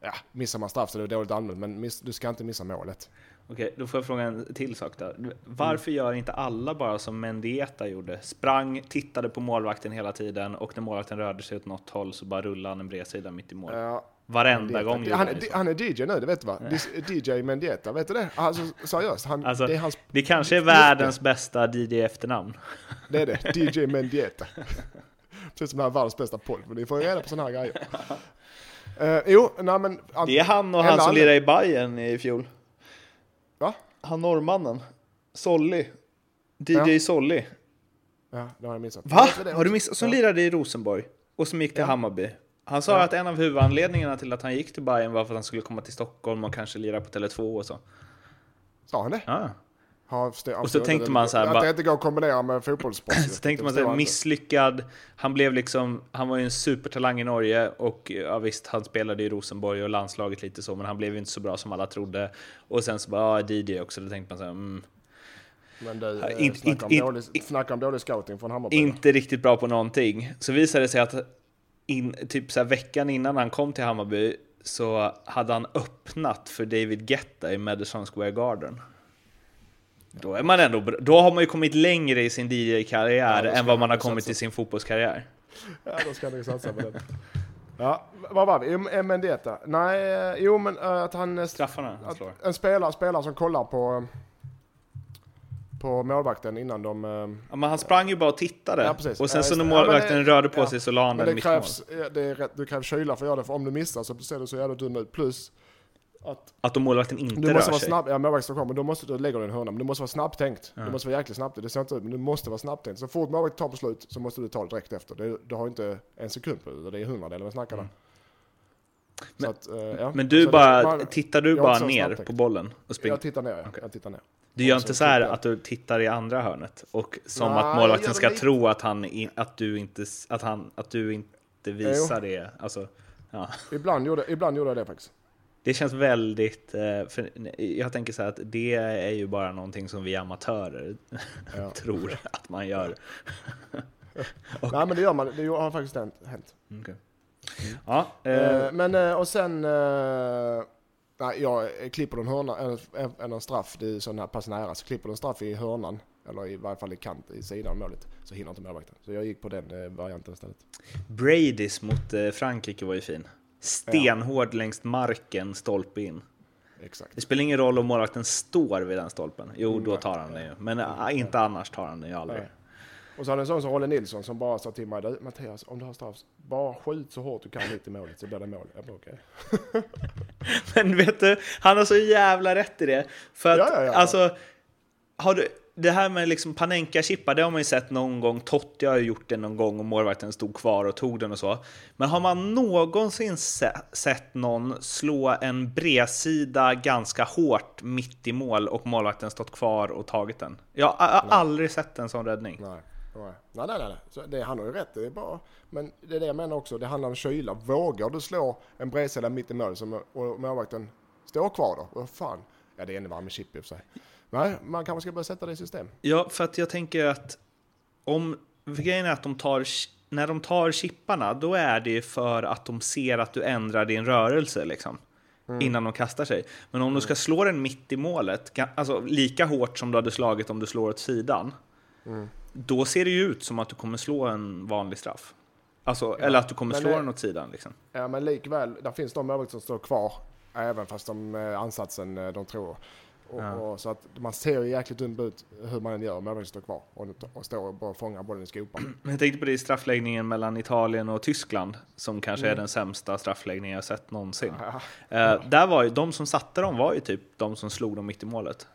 Ja, missar man straff så är det dåligt använt, men miss, du ska inte missa målet. Okej, då får jag fråga en till sak där. Varför gör inte alla bara som Mendieta gjorde? Sprang, tittade på målvakten hela tiden och när målvakten rörde sig åt något håll så bara rullade han en bredsida mitt i mål. Ja, Varenda Mendieta. gång han, han är, DJ nu, det vet du va? DJ Mendieta, vet du det? Alltså seriöst, han, Alltså, det är hans... Det kanske är världens bästa DJ-efternamn. Det är det, DJ Mendieta. Precis som den här världens bästa podd, men ni får ju reda på sådana här grejer. Uh, jo, nej men... Det är han och han som lirade i Bayern i fjol. Va? Han norrmannen. Solly. DJ Ja. Solly. Ja, det har jag missat. Va? Det? Har du missat? Som Ja. lirade i Rosenborg och som gick till Ja. Hammarby. Han sa Ja. att en av huvudanledningarna till att han gick till Bayern var för att han skulle komma till Stockholm och kanske lira på Tele2 och så. Sa han det? Ja. Ja, Och så tänkte man så här, Att bara- det inte går att kombinera med fotbollssport. Så tänkte man sig misslyckad. Han blev liksom, han var ju en supertalang i Norge och ja visst, han spelade i Rosenborg och landslaget lite så, men han blev ju inte så bra som alla trodde. Och sen så bara, ja, DJ också, då tänkte man så här, mm, Men du, Ja, eh, inte- snacka, om inte- dålig, snacka om dålig scouting från Hammarby. inte riktigt bra på någonting. Så visade det sig att in, typ så här veckan innan han kom till Hammarby så hade han öppnat för David Guetta i Madison Square Garden. Då, är man ändå, då har man ju kommit längre i sin DJ-karriär Ja, än vad man har kommit i sin fotbollskarriär. Ja, då ska ni satsa på den. Ja, vad var vi? Mendieta. Nej, eh, jo men eh, att han... eh, Straffarna han slår. en spelare, spelare som kollar på... På målvakten innan de... Ja, men han sprang ju bara och tittade. Ja, precis. och sen Ja, så när det. Ja, målvakten det- rörde på ja. sig så la han den det mittmål. krävs, det är rätt, du krävs kyla för att göra det, för om du missar så ser du så jävla dum ut. Plus att Att då målvakten inte du rör måste vara sig. snabb, ja målvakten kommer, då måste du lägga dig i en hörna, men du måste vara snabbtänkt. Du måste vara jäkligt snabbt, det ser inte ut, men du måste vara snabbtänkt. Så fort målvakten tar beslut så måste du ta det direkt efter. Det, du har inte en sekund på det, det är hundradel vad snackar mm. Men- att, eh, ja. Men du Så det- bara, man- tittar du bara ner snabbtänkt. på bollen och springer? Jag tittar ner, ja. Jag tittar ner. Du gör inte så här att du tittar i andra hörnet och som Nej, att målvakten ska lite. tro att, han, att, du inte, att, han, att du inte visar det. Alltså, ja. Ibland gjorde, ibland gjorde jag det faktiskt. Det känns väldigt... eh, För jag tänker så här att det är ju bara någonting som vi amatörer Ja. tror att man gör. Nej men det gör man, det har faktiskt hänt. hänt. Okej. Ja, eh, Eh, men eh, och sen, nej jag klipper en hörna, en, en, en straff, det är så här pass nära, så klipper en straff i hörnan. eller i varje fall i kant i sidan av målet, så hinner inte målvakten. Så jag gick på den varianten istället. Bradys mot Frankrike var ju fin. Stenhård längs marken, stolpe in. Exakt. Det spelar ingen roll om målvakten står vid den stolpen. Jo, då Nej. tar han den ju. Men äh, inte annars tar han den ju aldrig. Nej. Och så hade en sån som Rolle Nilsson som bara sa till mig, "Du, Mattias om du har straff, bara skjut så hårt du kan hit i målet så blir det mål. Jag bara, okej. Men vet du, han har så jävla rätt i det. För att, Ja, ja, ja. alltså, har du, det här med liksom Panenka-chippar, det har man ju sett någon gång. Totti har ju gjort det någon gång och målvakten stod kvar och tog den och så. Men har man någonsin se, sett någon slå en bredsida ganska hårt mitt i mål och målvakten stått kvar och tagit den? Jag har har aldrig sett en sån räddning. Nej. Nej, nej, nej. nej. Så det, han har ju rätt, det är bra. Men det är det jag menar också, det handlar om kyla. Vågar du slå en bredsida mitt i som- och målvakten står kvar då? Vad fan? Ja, det är ännu varm med chip i och för sig. Nej, man kanske ska börja sätta det i system. Ja, för att jag tänker att om grejen är att de tar, när de tar chipparna, då är det för att de ser att du ändrar din rörelse liksom. Innan de kastar sig. Men om du ska slå den mitt i målet, alltså lika hårt som du hade slagit om du slår åt sidan, då ser det ju ut som att du kommer slå en vanlig straff. Alltså, eller att du kommer men slå det- den åt sidan. Liksom. Ja, men likväl, där finns de målvakter som står kvar. Även fast de eh, ansatsen eh, de tror. Och, Ja. och, så att man ser ju jäkligt dumt ut hur man än gör. Målvakten står kvar och, och står och bara fångar bollen i skopan. Jag tänkte på det i straffläggningen mellan Italien och Tyskland, som kanske är den sämsta straffläggningen jag sett någonsin. Ja. Eh, där var ju, de som satte dem var ju typ de som slog dem mitt i målet.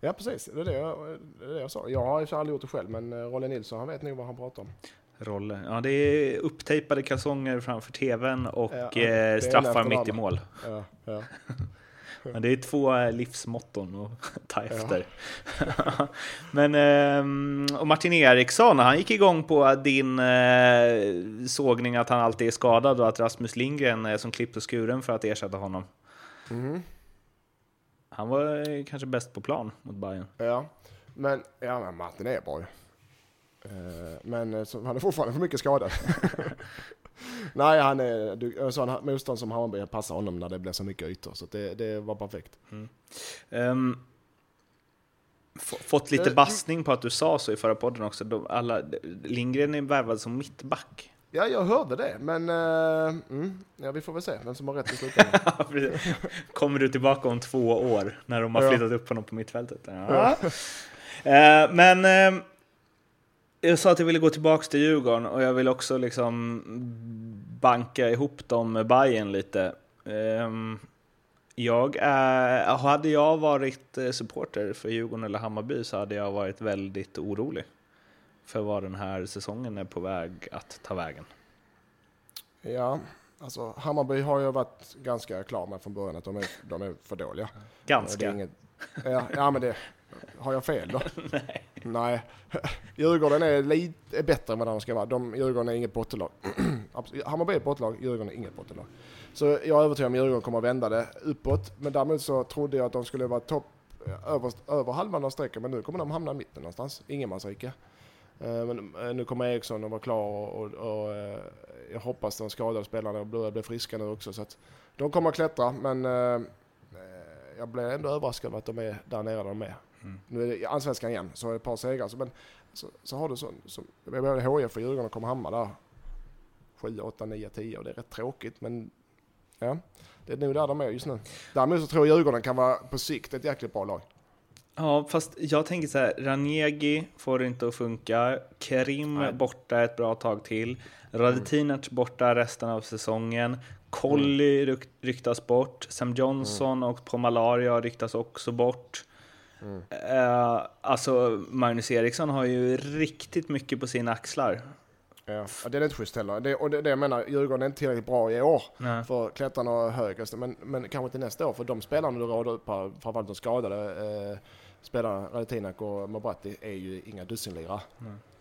Ja, precis. Det är det, jag, det är det jag sa. Jag har ju aldrig gjort det själv, men eh, Rolle Nilsson han vet nog vad han pratar om. Rolle. Ja, det är upptejpade kalsonger framför tvn och Ja, eh, straffar mitt i mål. Ja, ja. Ja, det är två eh, livsmotton att ta efter. Men ehm, och Martin Eriksson, han gick igång på din eh, sågning att han alltid är skadad och att Rasmus Lindgren är som klippt och skuren för att ersätta honom. Mhm. Han var eh, kanske bäst på plan mot Bayern. ja. Men, ja, men Martin är bra ju. Men han är fortfarande för mycket skadad. Nej, han är sån motstånd som Hammarby passar honom när det blir så mycket ytor. Så det, det var perfekt. Ehm, f- fått lite Eh, bassning på att du sa så i förra podden också. De, alla, Lindgren är värvad som mittback. Ja, jag hörde det, men eh, mm, ja, vi får väl se vem som har rätt i slutändan. Kommer du tillbaka om två år när de har Ja. flyttat upp honom på mittfältet? Ja. Eh, men eh, jag sa att jag ville gå tillbaka till Djurgården och jag vill också liksom banka ihop dem med Bayern lite. Ehm, jag är, hade jag varit eh, supporter för Djurgården eller Hammarby så hade jag varit väldigt orolig för vad den här säsongen är på väg att ta vägen. ja, alltså Hammarby har ju varit ganska klar med från början att de är, de är för dåliga. Ganska. inget, ja, ja, men det... Har jag fel då? Nej. Nej. Djurgården är lite är bättre än vad de ska vara. De, Djurgården är inget bottenlag. Hammarby är ett bottenlag, Djurgården är inget bottenlag. Så jag är övertygad om att Djurgården kommer att vända det uppåt. Men däremot så trodde jag att de skulle vara topp över, över halvan av strecket. Men nu kommer de hamna i mitten någonstans. Ingenmansrike. Eh, Men eh, nu kommer Eriksson att vara klar och, och, och eh, jag hoppas de skadade spelarna börjar bli friska nu också. Så att de kommer att klättra men eh, eh, jag blev ändå överraskad över att de är där nere där de är. Mm. Nu är det allsvenskan igen, så är det ett par segrar. Så, men så, så har du sån, som, både HIF och Djurgården kommer hamna där 7, 8, 9, 10 och det är rätt tråkigt men ja, det är nog där de är just nu. Däremot så tror jag Djurgården kan vara på sikt ett jäkligt bra lag. Ja, fast jag tänker så här, Ranegi får inte att funka. Kerim Nej. borta ett bra tag till. Radetinac borta resten av säsongen. Colli ryk, ryktas bort. Sam Johnson och på malaria ryktas också bort. Eh, alltså, Magnus Eriksson har ju riktigt mycket på sina axlar. Ja. Det är inte schysst heller. Det, och det, det jag menar, Djurgården är inte tillräckligt bra i år Nej. för att klättra några högre. Men, men kanske till nästa år, för de spelarna du radar upp här, framförallt de skadade eh, spelarna, Radetinak och Mabratti, är ju inga dussinlirare.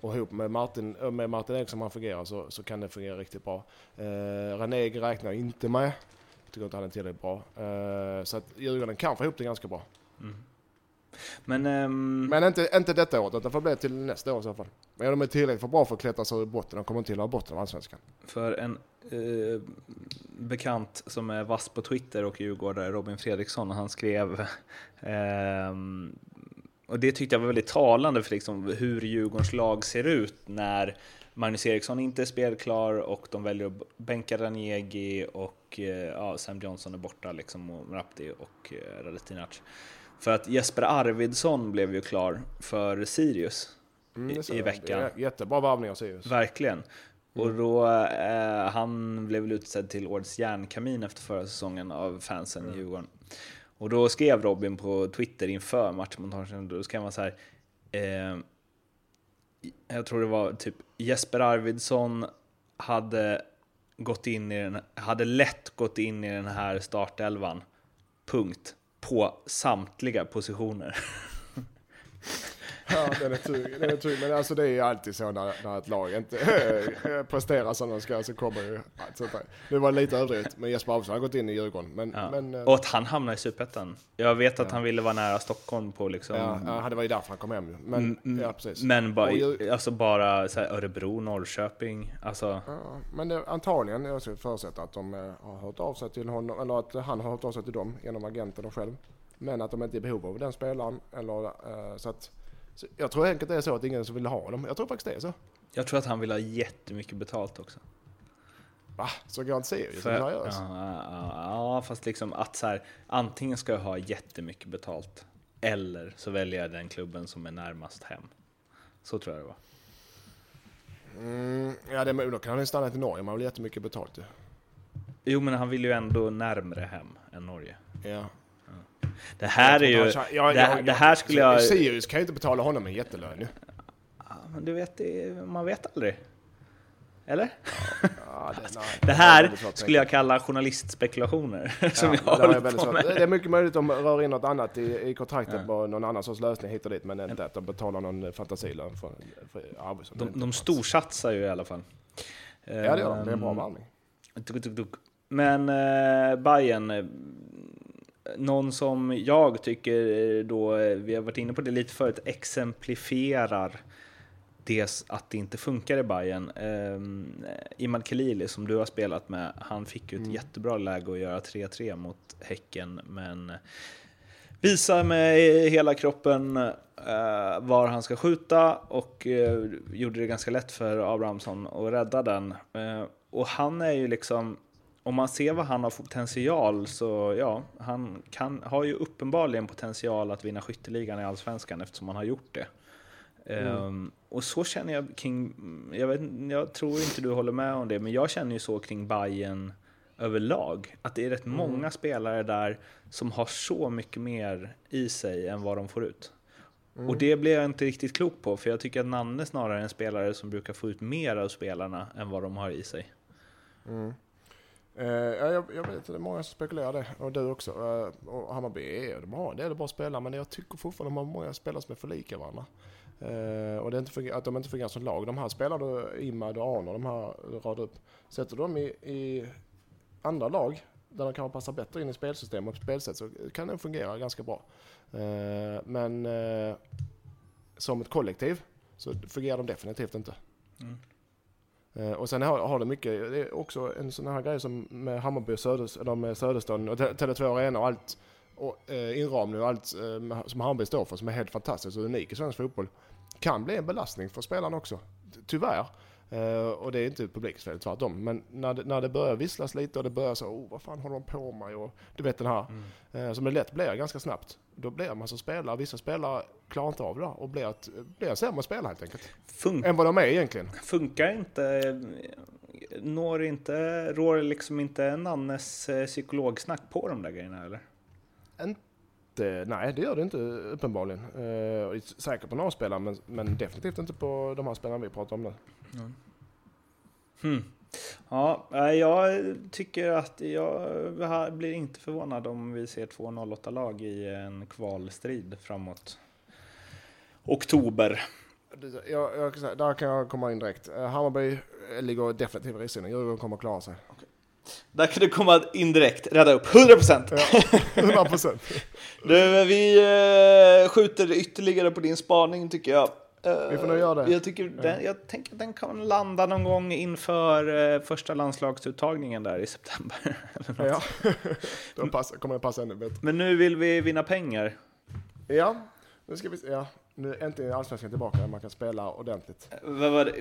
Och ihop med Martin, med Martin Eriksson, han fungerar, så, så kan det fungera riktigt bra. Eh, Raneg räknar inte med. Jag tycker inte han är tillräckligt bra. Eh, så att Djurgården kan få ihop det ganska bra. Men, ehm, Men inte, inte detta året, det får bli till nästa år i så fall. Men de är tillräckligt för bra för att klättra sig ur botten. De kommer inte till att botten av Allsvenskan. för en eh, bekant som är vass på Twitter och djurgårdare, Robin Fredriksson, han skrev ehm, och det tyckte jag var väldigt talande för liksom hur Djurgårdens lag ser ut när Magnus Eriksson inte är spelklar och de väljer att bänka Ranegi och eh, ja, Sam Johnson är borta liksom och Rapti och eh, Radetinac. För att Jesper Arvidsson blev ju klar för Sirius Mm, i, veckan. Jättebra varvning av Sirius. Verkligen. Och då, eh, han blev väl utsedd till årets järnkamin efter förra säsongen av fansen i Djurgården. Och då skrev Robin på Twitter inför matchmontagen, då skrev han så här. Eh, jag tror det var typ Jesper Arvidsson hade gått in i den, hade lätt gått in i den här startelvan. Punkt. På samtliga positioner. Ja, den är tur. Den är tur. Men alltså det är ju alltid så när, när ett lag inte äh, presterar som de ska så kommer ju allt sånt där. Det var lite överdrivet, men Jesper Arvidsson har gått in i Djurgården. Men, Ja. men äh, Och att han hamnade i Superettan. Jag vet att han ville vara nära Stockholm på liksom... ja, ja, det var ju därför han kom hem. Men, Mm, ja, precis. Men bara, Och alltså bara Örebro, Norrköping, alltså... Ja, men det, antagligen, jag ska förutsätta att de eh, har hört av sig till honom, eller att han har hört av sig till dem genom agenten och själv. Men att de inte är i behov av den spelaren. Eller, eh, så att, så jag tror enkelt det är så att ingen som vill ha dem. Jag tror faktiskt det är så. Jag tror att han vill ha jättemycket betalt också. Va? Så går han inte seriöst? För, För, ja, seriös? ja, ja, fast liksom att så här, antingen ska jag ha jättemycket betalt eller så väljer jag den klubben som är närmast hem. Så tror jag det var. Mm, ja, det, då kan han ju stanna till Norge. Man vill jättemycket betalt ju. Jo, men han vill ju ändå närmre hem än Norge. Ja. Det här är ju... det, här- skulle jag... Sirius kan ju inte betala honom en jättelön ju. Ja, men du vet, man vet aldrig. Eller? Ja, det, nej, Det är här svårt skulle jag kalla journalistspekulationer. Som Ja, jag det, håller väldigt svårt. med. det är mycket möjligt att de rör in något annat i, i kontraktet Ja. någon annan sorts lösning hit och dit. Men inte att de betalar någon fantasilön för, för Arvidsson. De, de storsatsar ju i alla fall. Ja det gör de. Det är en bra Ehm, varvning. Tuk. Men eh, Bayern, eh, någon som jag tycker eh, då, eh, vi har varit inne på det lite förut, exemplifierar det att det inte funkar i Bayern. Eh, Imad Khalili som du har spelat med, han fick ju ett Mm. jättebra läge att göra 3-3 mot Häcken, men visar med hela kroppen eh, var han ska skjuta och eh, gjorde det ganska lätt för Abrahamsson att rädda den. Eh, och han är ju liksom, om man ser vad han har för potential så ja, han kan, har ju uppenbarligen potential att vinna skytteligan i Allsvenskan eftersom han har gjort det. Ehm, och så känner jag kring, jag, vet, jag tror inte du håller med om det, men jag känner ju så kring Bayern överlag. Att det är rätt många spelare där som har så mycket mer i sig än vad de får ut. Och det blir jag inte riktigt klok på, för jag tycker att Nanne snarare är en spelare som brukar få ut mer av spelarna än vad de har i sig. Uh, ja, jag, jag vet, det är många som spekulerar det. Och du också. Uh, och Hammarby är, de har en del bra spelare men jag tycker fortfarande de har många spelare som är för lika varandra. Uh, och det är inte att de inte fungerar som lag. De här spelarna, Imad och Arnor, de här radar upp. Sätter de i, i andra lag där de kanske passar bättre in i spelsystem och spelsätt så kan den fungera ganska bra. Men som ett kollektiv så fungerar de definitivt inte. Mm. Eh, och sen har, har det mycket, det är också en sån här grej som med Hammarby och Söders, eller med Söderstaden och Tele2 Arena och allt, och eh, inramning och allt eh, som Hammarby står för som är helt fantastiskt och unik i svensk fotboll, kan bli en belastning för spelarna också. Tyvärr. Eh, och det är inte publikens fel, tvärtom. Men när det, när det börjar visslas lite och det börjar så, oh, vad fan håller de på med? Och du vet den här, eh, som det lätt blir ganska snabbt. Då blir man som spelare, vissa spelare klarar inte av det och blir, ett, blir sämre spelare helt enkelt. Fun Än vad de är egentligen. funkar inte, når inte, rår liksom inte Nannes eh, psykologsnack på de där grejerna eller? Det, nej, det gör det inte uppenbarligen. Eh, säkert på några spelare, men, men definitivt inte på de här spelarna vi pratar om nu. Hmm. Ja, jag tycker att jag blir inte förvånad om vi ser två 08-lag i en kvalstrid framåt oktober. Jag, jag, där kan jag komma in direkt. Eh, Hammarby eh, ligger definitivt i risken. Djurgården kommer att klara sig. Där kan du komma in direkt, rädda upp 100%! 100 procent. Du, vi eh, skjuter ytterligare på din spaning tycker jag. Eh, Vi får nog göra det. Jag, tycker den, jag tänker att den kan landa någon gång inför eh, första landslagsuttagningen där i september. ja, då pass, kommer det passa ännu bättre. Men nu vill vi vinna pengar. Ja, Nu ska vi se, ja. Nu är äntligen allsvenskan tillbaka där man kan spela ordentligt.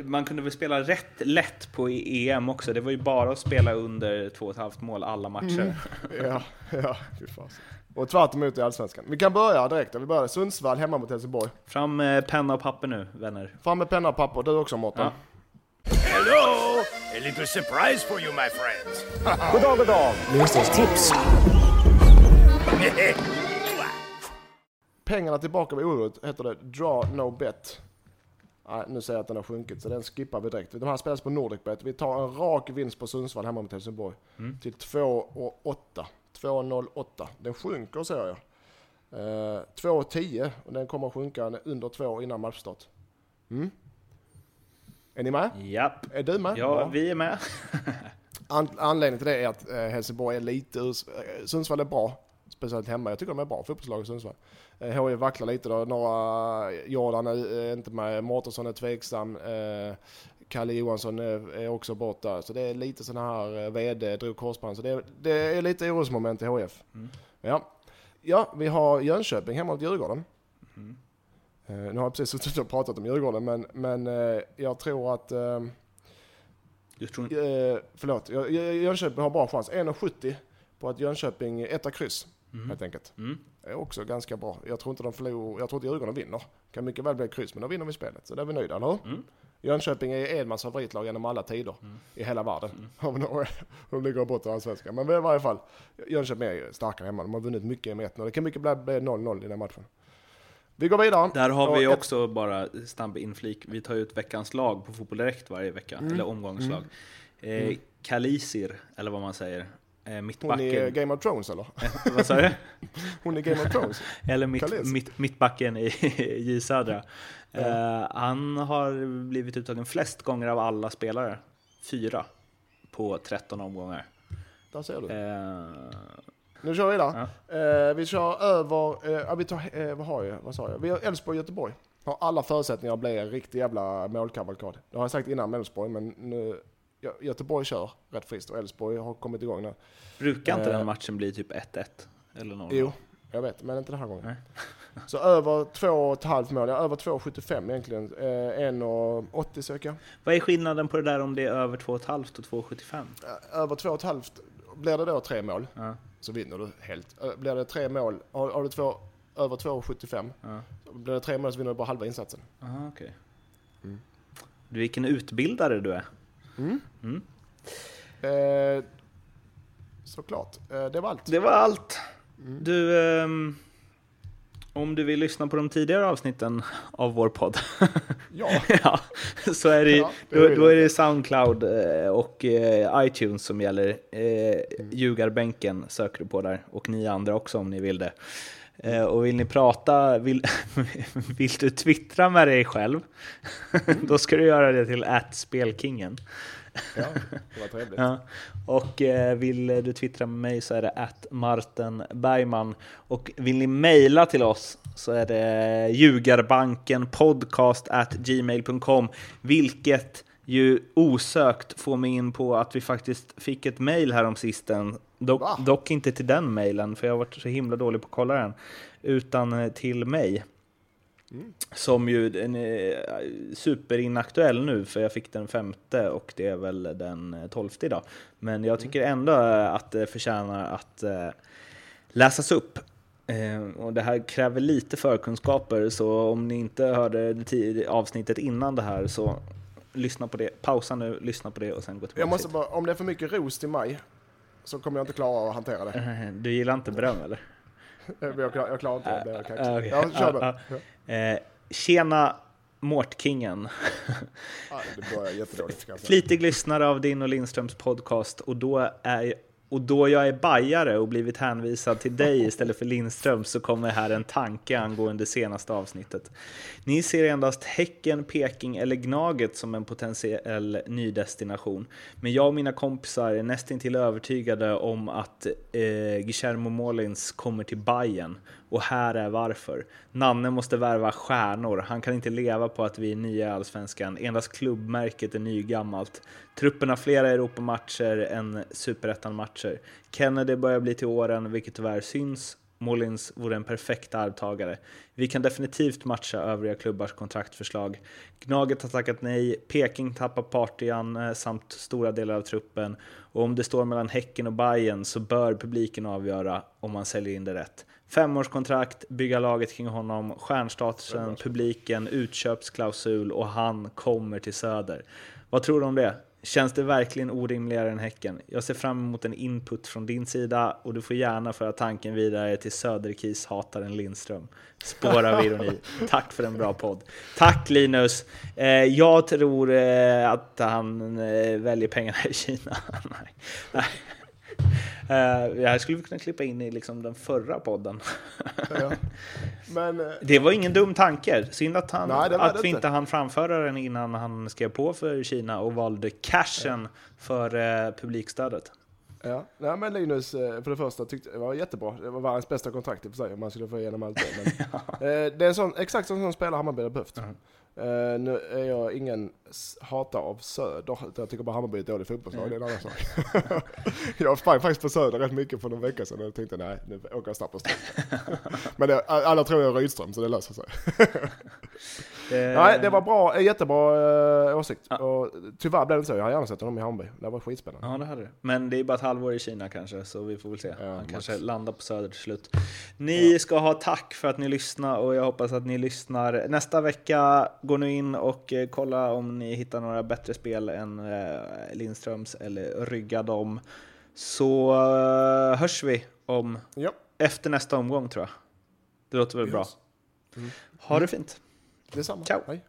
Man kunde väl spela rätt lätt på EM också? Det var ju bara att spela under två och ett halvt mål alla matcher. Ja, ja, fy fasen. Och tvärt emot i allsvenskan. Vi kan börja direkt. Vi börjar Sundsvall hemma mot Helsingborg. Fram med penna och papper nu, vänner. Fram med penna och papper. Du också Mårten. Ja. Hello! A little surprise for you, my friends. God dag, god dag. Lindströms tips. Pengarna tillbaka vid oavgjort heter det Draw No Bet. Nej, nu säger jag att den har sjunkit så den skippar vi direkt. De här spelas på Nordicbet. Vi tar en rak vinst på Sundsvall hemma mot Helsingborg. Till 2,8. 2,08. Den sjunker ser jag. Eh, 2,10 och den kommer att sjunka under 2 innan matchstart. Mm. Är ni med? Japp. Är du med? Ja, Bra. vi är med. An- anledningen till det är att eh, Helsingborg är lite ur... Sundsvall är bra, speciellt hemma. Jag tycker de är bra, fotbollslag i Sundsvall. Eh, HIF vacklar lite då. Några, Jordan är eh, inte med, Mårtensson är tveksam. Eh, Kalle Johansson är, också borta. Så det är lite sådana här eh, VD, drog korsband. Så det, är- det är lite orosmoment i HIF. Ja. ja, vi har Jönköping hemma mot Djurgården. Eh, nu har jag precis suttit och pratat om Djurgården, men, men eh, jag tror att... Eh, Du tror Eh, förlåt, Jag- Jag- Jönköping har bra chans. 1,70 på att Jönköping etta kryss. Helt enkelt. Mm. är också ganska bra. Jag tror inte de förlorar, jag tror inte Djurgården vinner. Kan mycket väl bli kryss, men då vinner vi spelet. Så där är vi nöjda, eller hur? Mm. Jönköping är Edmans favoritlag genom alla tider i hela världen. Om de- ligger bort i allsvenskan. Men i varje fall, Jönköping är starkare hemma. De har vunnit mycket med 1-0. Det kan mycket väl bli 0-0 i den matchen. Vi går vidare. Där har Och vi ett- också bara snabb inflik. Vi tar ut veckans lag på Fotboll Direkt varje vecka, Mm. eller omgångslag. Eh, Kalisir, eller vad man säger. Eh, Hon är mittbacken. Game of Thrones eller? vad sa du? Hon är Game of Thrones. Eller mitt, mitt, mittbacken i J Södra. Eh, han har blivit uttagen flest gånger av alla spelare. Fyra på 13 omgångar. Där ser du. Eh, Nu kör vi vidare. Eh, vi kör över, eh, ja, vi tar, eh, vad har jag, vad sa jag? Vi har Elfsborg Göteborg. Har alla förutsättningar att bli en riktig jävla målkavalkad. Det har jag sagt innan med Elfsborg, men nu, Göteborg kör rätt friskt och Elfsborg har kommit igång nu. brukar inte Eh. den matchen bli typ 1-1? Eller 0 Jo, jag vet, men inte den här gången. Nej. Så över 2,5 mål, ja, över 2,75 egentligen. Eh, 1,80 söker jag. Vad är skillnaden på det där om det är över 2,5 och 2,75? Eh, Över 2,5 blir det då tre mål Ja. så vinner du helt. Eh, Blir det tre mål, har, har du två, över 2,75 Ja. blir det tre mål så vinner du bara halva insatsen. Aha, okej. Mm. Du, vilken utbildare du är. Eh, såklart. Eh, det var allt. Det var allt. Mm. Du, ehm, om du vill lyssna på de tidigare avsnitten av vår podd, Ja, ja, så är det, Ja, det då, då är det Soundcloud eh, och eh, iTunes som gäller. Eh, Mm. Ljugarbänken söker du på där, och ni andra också om ni vill det. Eh, och vill ni prata, vill, vill du twittra med dig själv, då ska du göra det till spelkingen. ja, det var trevligt. Ja. Och eh, vill du twittra med mig så är det att Martin Bergman. Och vill ni mejla till oss så är det ljugarbankenpodcast at gmail.com. Vilket ju osökt får mig in på att vi faktiskt fick ett mejl här om sisten. Dock, Va? dock inte till den mejlen, för jag har varit så himla dålig på att kolla den. Utan eh, till mig. Som ju är superinaktuell nu, för jag fick den femte och det är väl den eh, tolfte idag. Men jag tycker ändå eh, att det förtjänar att läsas upp. Och det här kräver lite förkunskaper, så om ni inte hörde avsnittet innan det här så lyssna på det. Pausa nu, lyssna på det och sen gå tillbaka Jag måste bara, om det är för mycket ros till mig så kommer jag inte klara att hantera det. Du gillar inte beröm eller? Jag klarar, jag klarar inte det. Ah, kaxigt. okej. Ja, kör Ah, den. Ja. Eh, tjena Mårtkingen. Ah, kanske. Flitig lyssnare av din och Lindströms podcast och då, är, och då jag är bajare och blivit hänvisad till dig istället för Lindström så kommer här en tanke angående senaste avsnittet. Ni ser endast Häcken, Peking eller Gnaget som en potentiell ny destination. Men jag och mina kompisar är nästintill övertygade om att eh, Guillermo Molins kommer till Bayern och här är varför. Nanne måste värva stjärnor. Han kan inte leva på att vi är nya i Allsvenskan. Endast klubbmärket är nygammalt. Truppen har flera Europamatcher än Superettan-matcher. Kennedy börjar bli till åren, vilket tyvärr syns. Molins vore en perfekt arvtagare. Vi kan definitivt matcha övriga klubbars kontraktförslag. Gnaget har tackat nej, Peking tappar partyan samt stora delar av truppen och om det står mellan Häcken och Bayern så bör publiken avgöra om man säljer in det rätt. Femårskontrakt, bygga laget kring honom, stjärnstatusen, publiken, utköpsklausul och han kommer till Söder. Vad tror du om det? Känns det verkligen orimligare än Häcken? Jag ser fram emot en input från din sida och du får gärna föra tanken vidare till Söderkis-hataren Lindström. Spår av ironi. Tack för en bra podd. Tack Linus! Eh, jag tror eh, att han eh, väljer pengarna i Kina. Nej. Uh, jag skulle kunna klippa in i liksom den förra podden. Ja. Men, uh, det var ingen dum tanke. Synd att, han, Nej, att vi inte. inte hann framföra den innan han skrev på för Kina och valde cashen ja. för uh, publikstödet. Ja, Nej, men Linus, för det första tyckte det var jättebra. Det var världens bästa kontrakt i och för sig om man skulle få igenom allt det. Men, ja. Det är en sån, exakt en sån spelare Hammarby har behövt. Mm. Uh, nu är jag ingen hatare av Söder, jag tycker bara Hammarby är ett dåligt fotbollslag, mm. det är en annan sak. jag sprang faktiskt på Söder rätt mycket för någon vecka sedan och tänkte nej, nu åker jag snabbt på Men det, alla tror jag är Rydström så det löser sig. nej, det var bra, jättebra uh, åsikt. Ja. Och tyvärr blev det inte så, jag hade gärna sett honom i Hammarby. Det var skitspännande. Ja, det hade det. Men det är bara ett halvår i Kina kanske, så vi får väl se. Ja, Han kanske landar på Söder till slut. Ni ja. ska ha tack för att ni lyssnar och jag hoppas att ni lyssnar. Nästa vecka Gå nu in och eh, kolla om ni hittar några bättre spel än eh, Lindströms eller rygga dem. Så eh, hörs vi om ja. efter nästa omgång tror jag. Det låter väl yes. bra. Mm. Ha det fint. Detsamma. Ciao. Hej.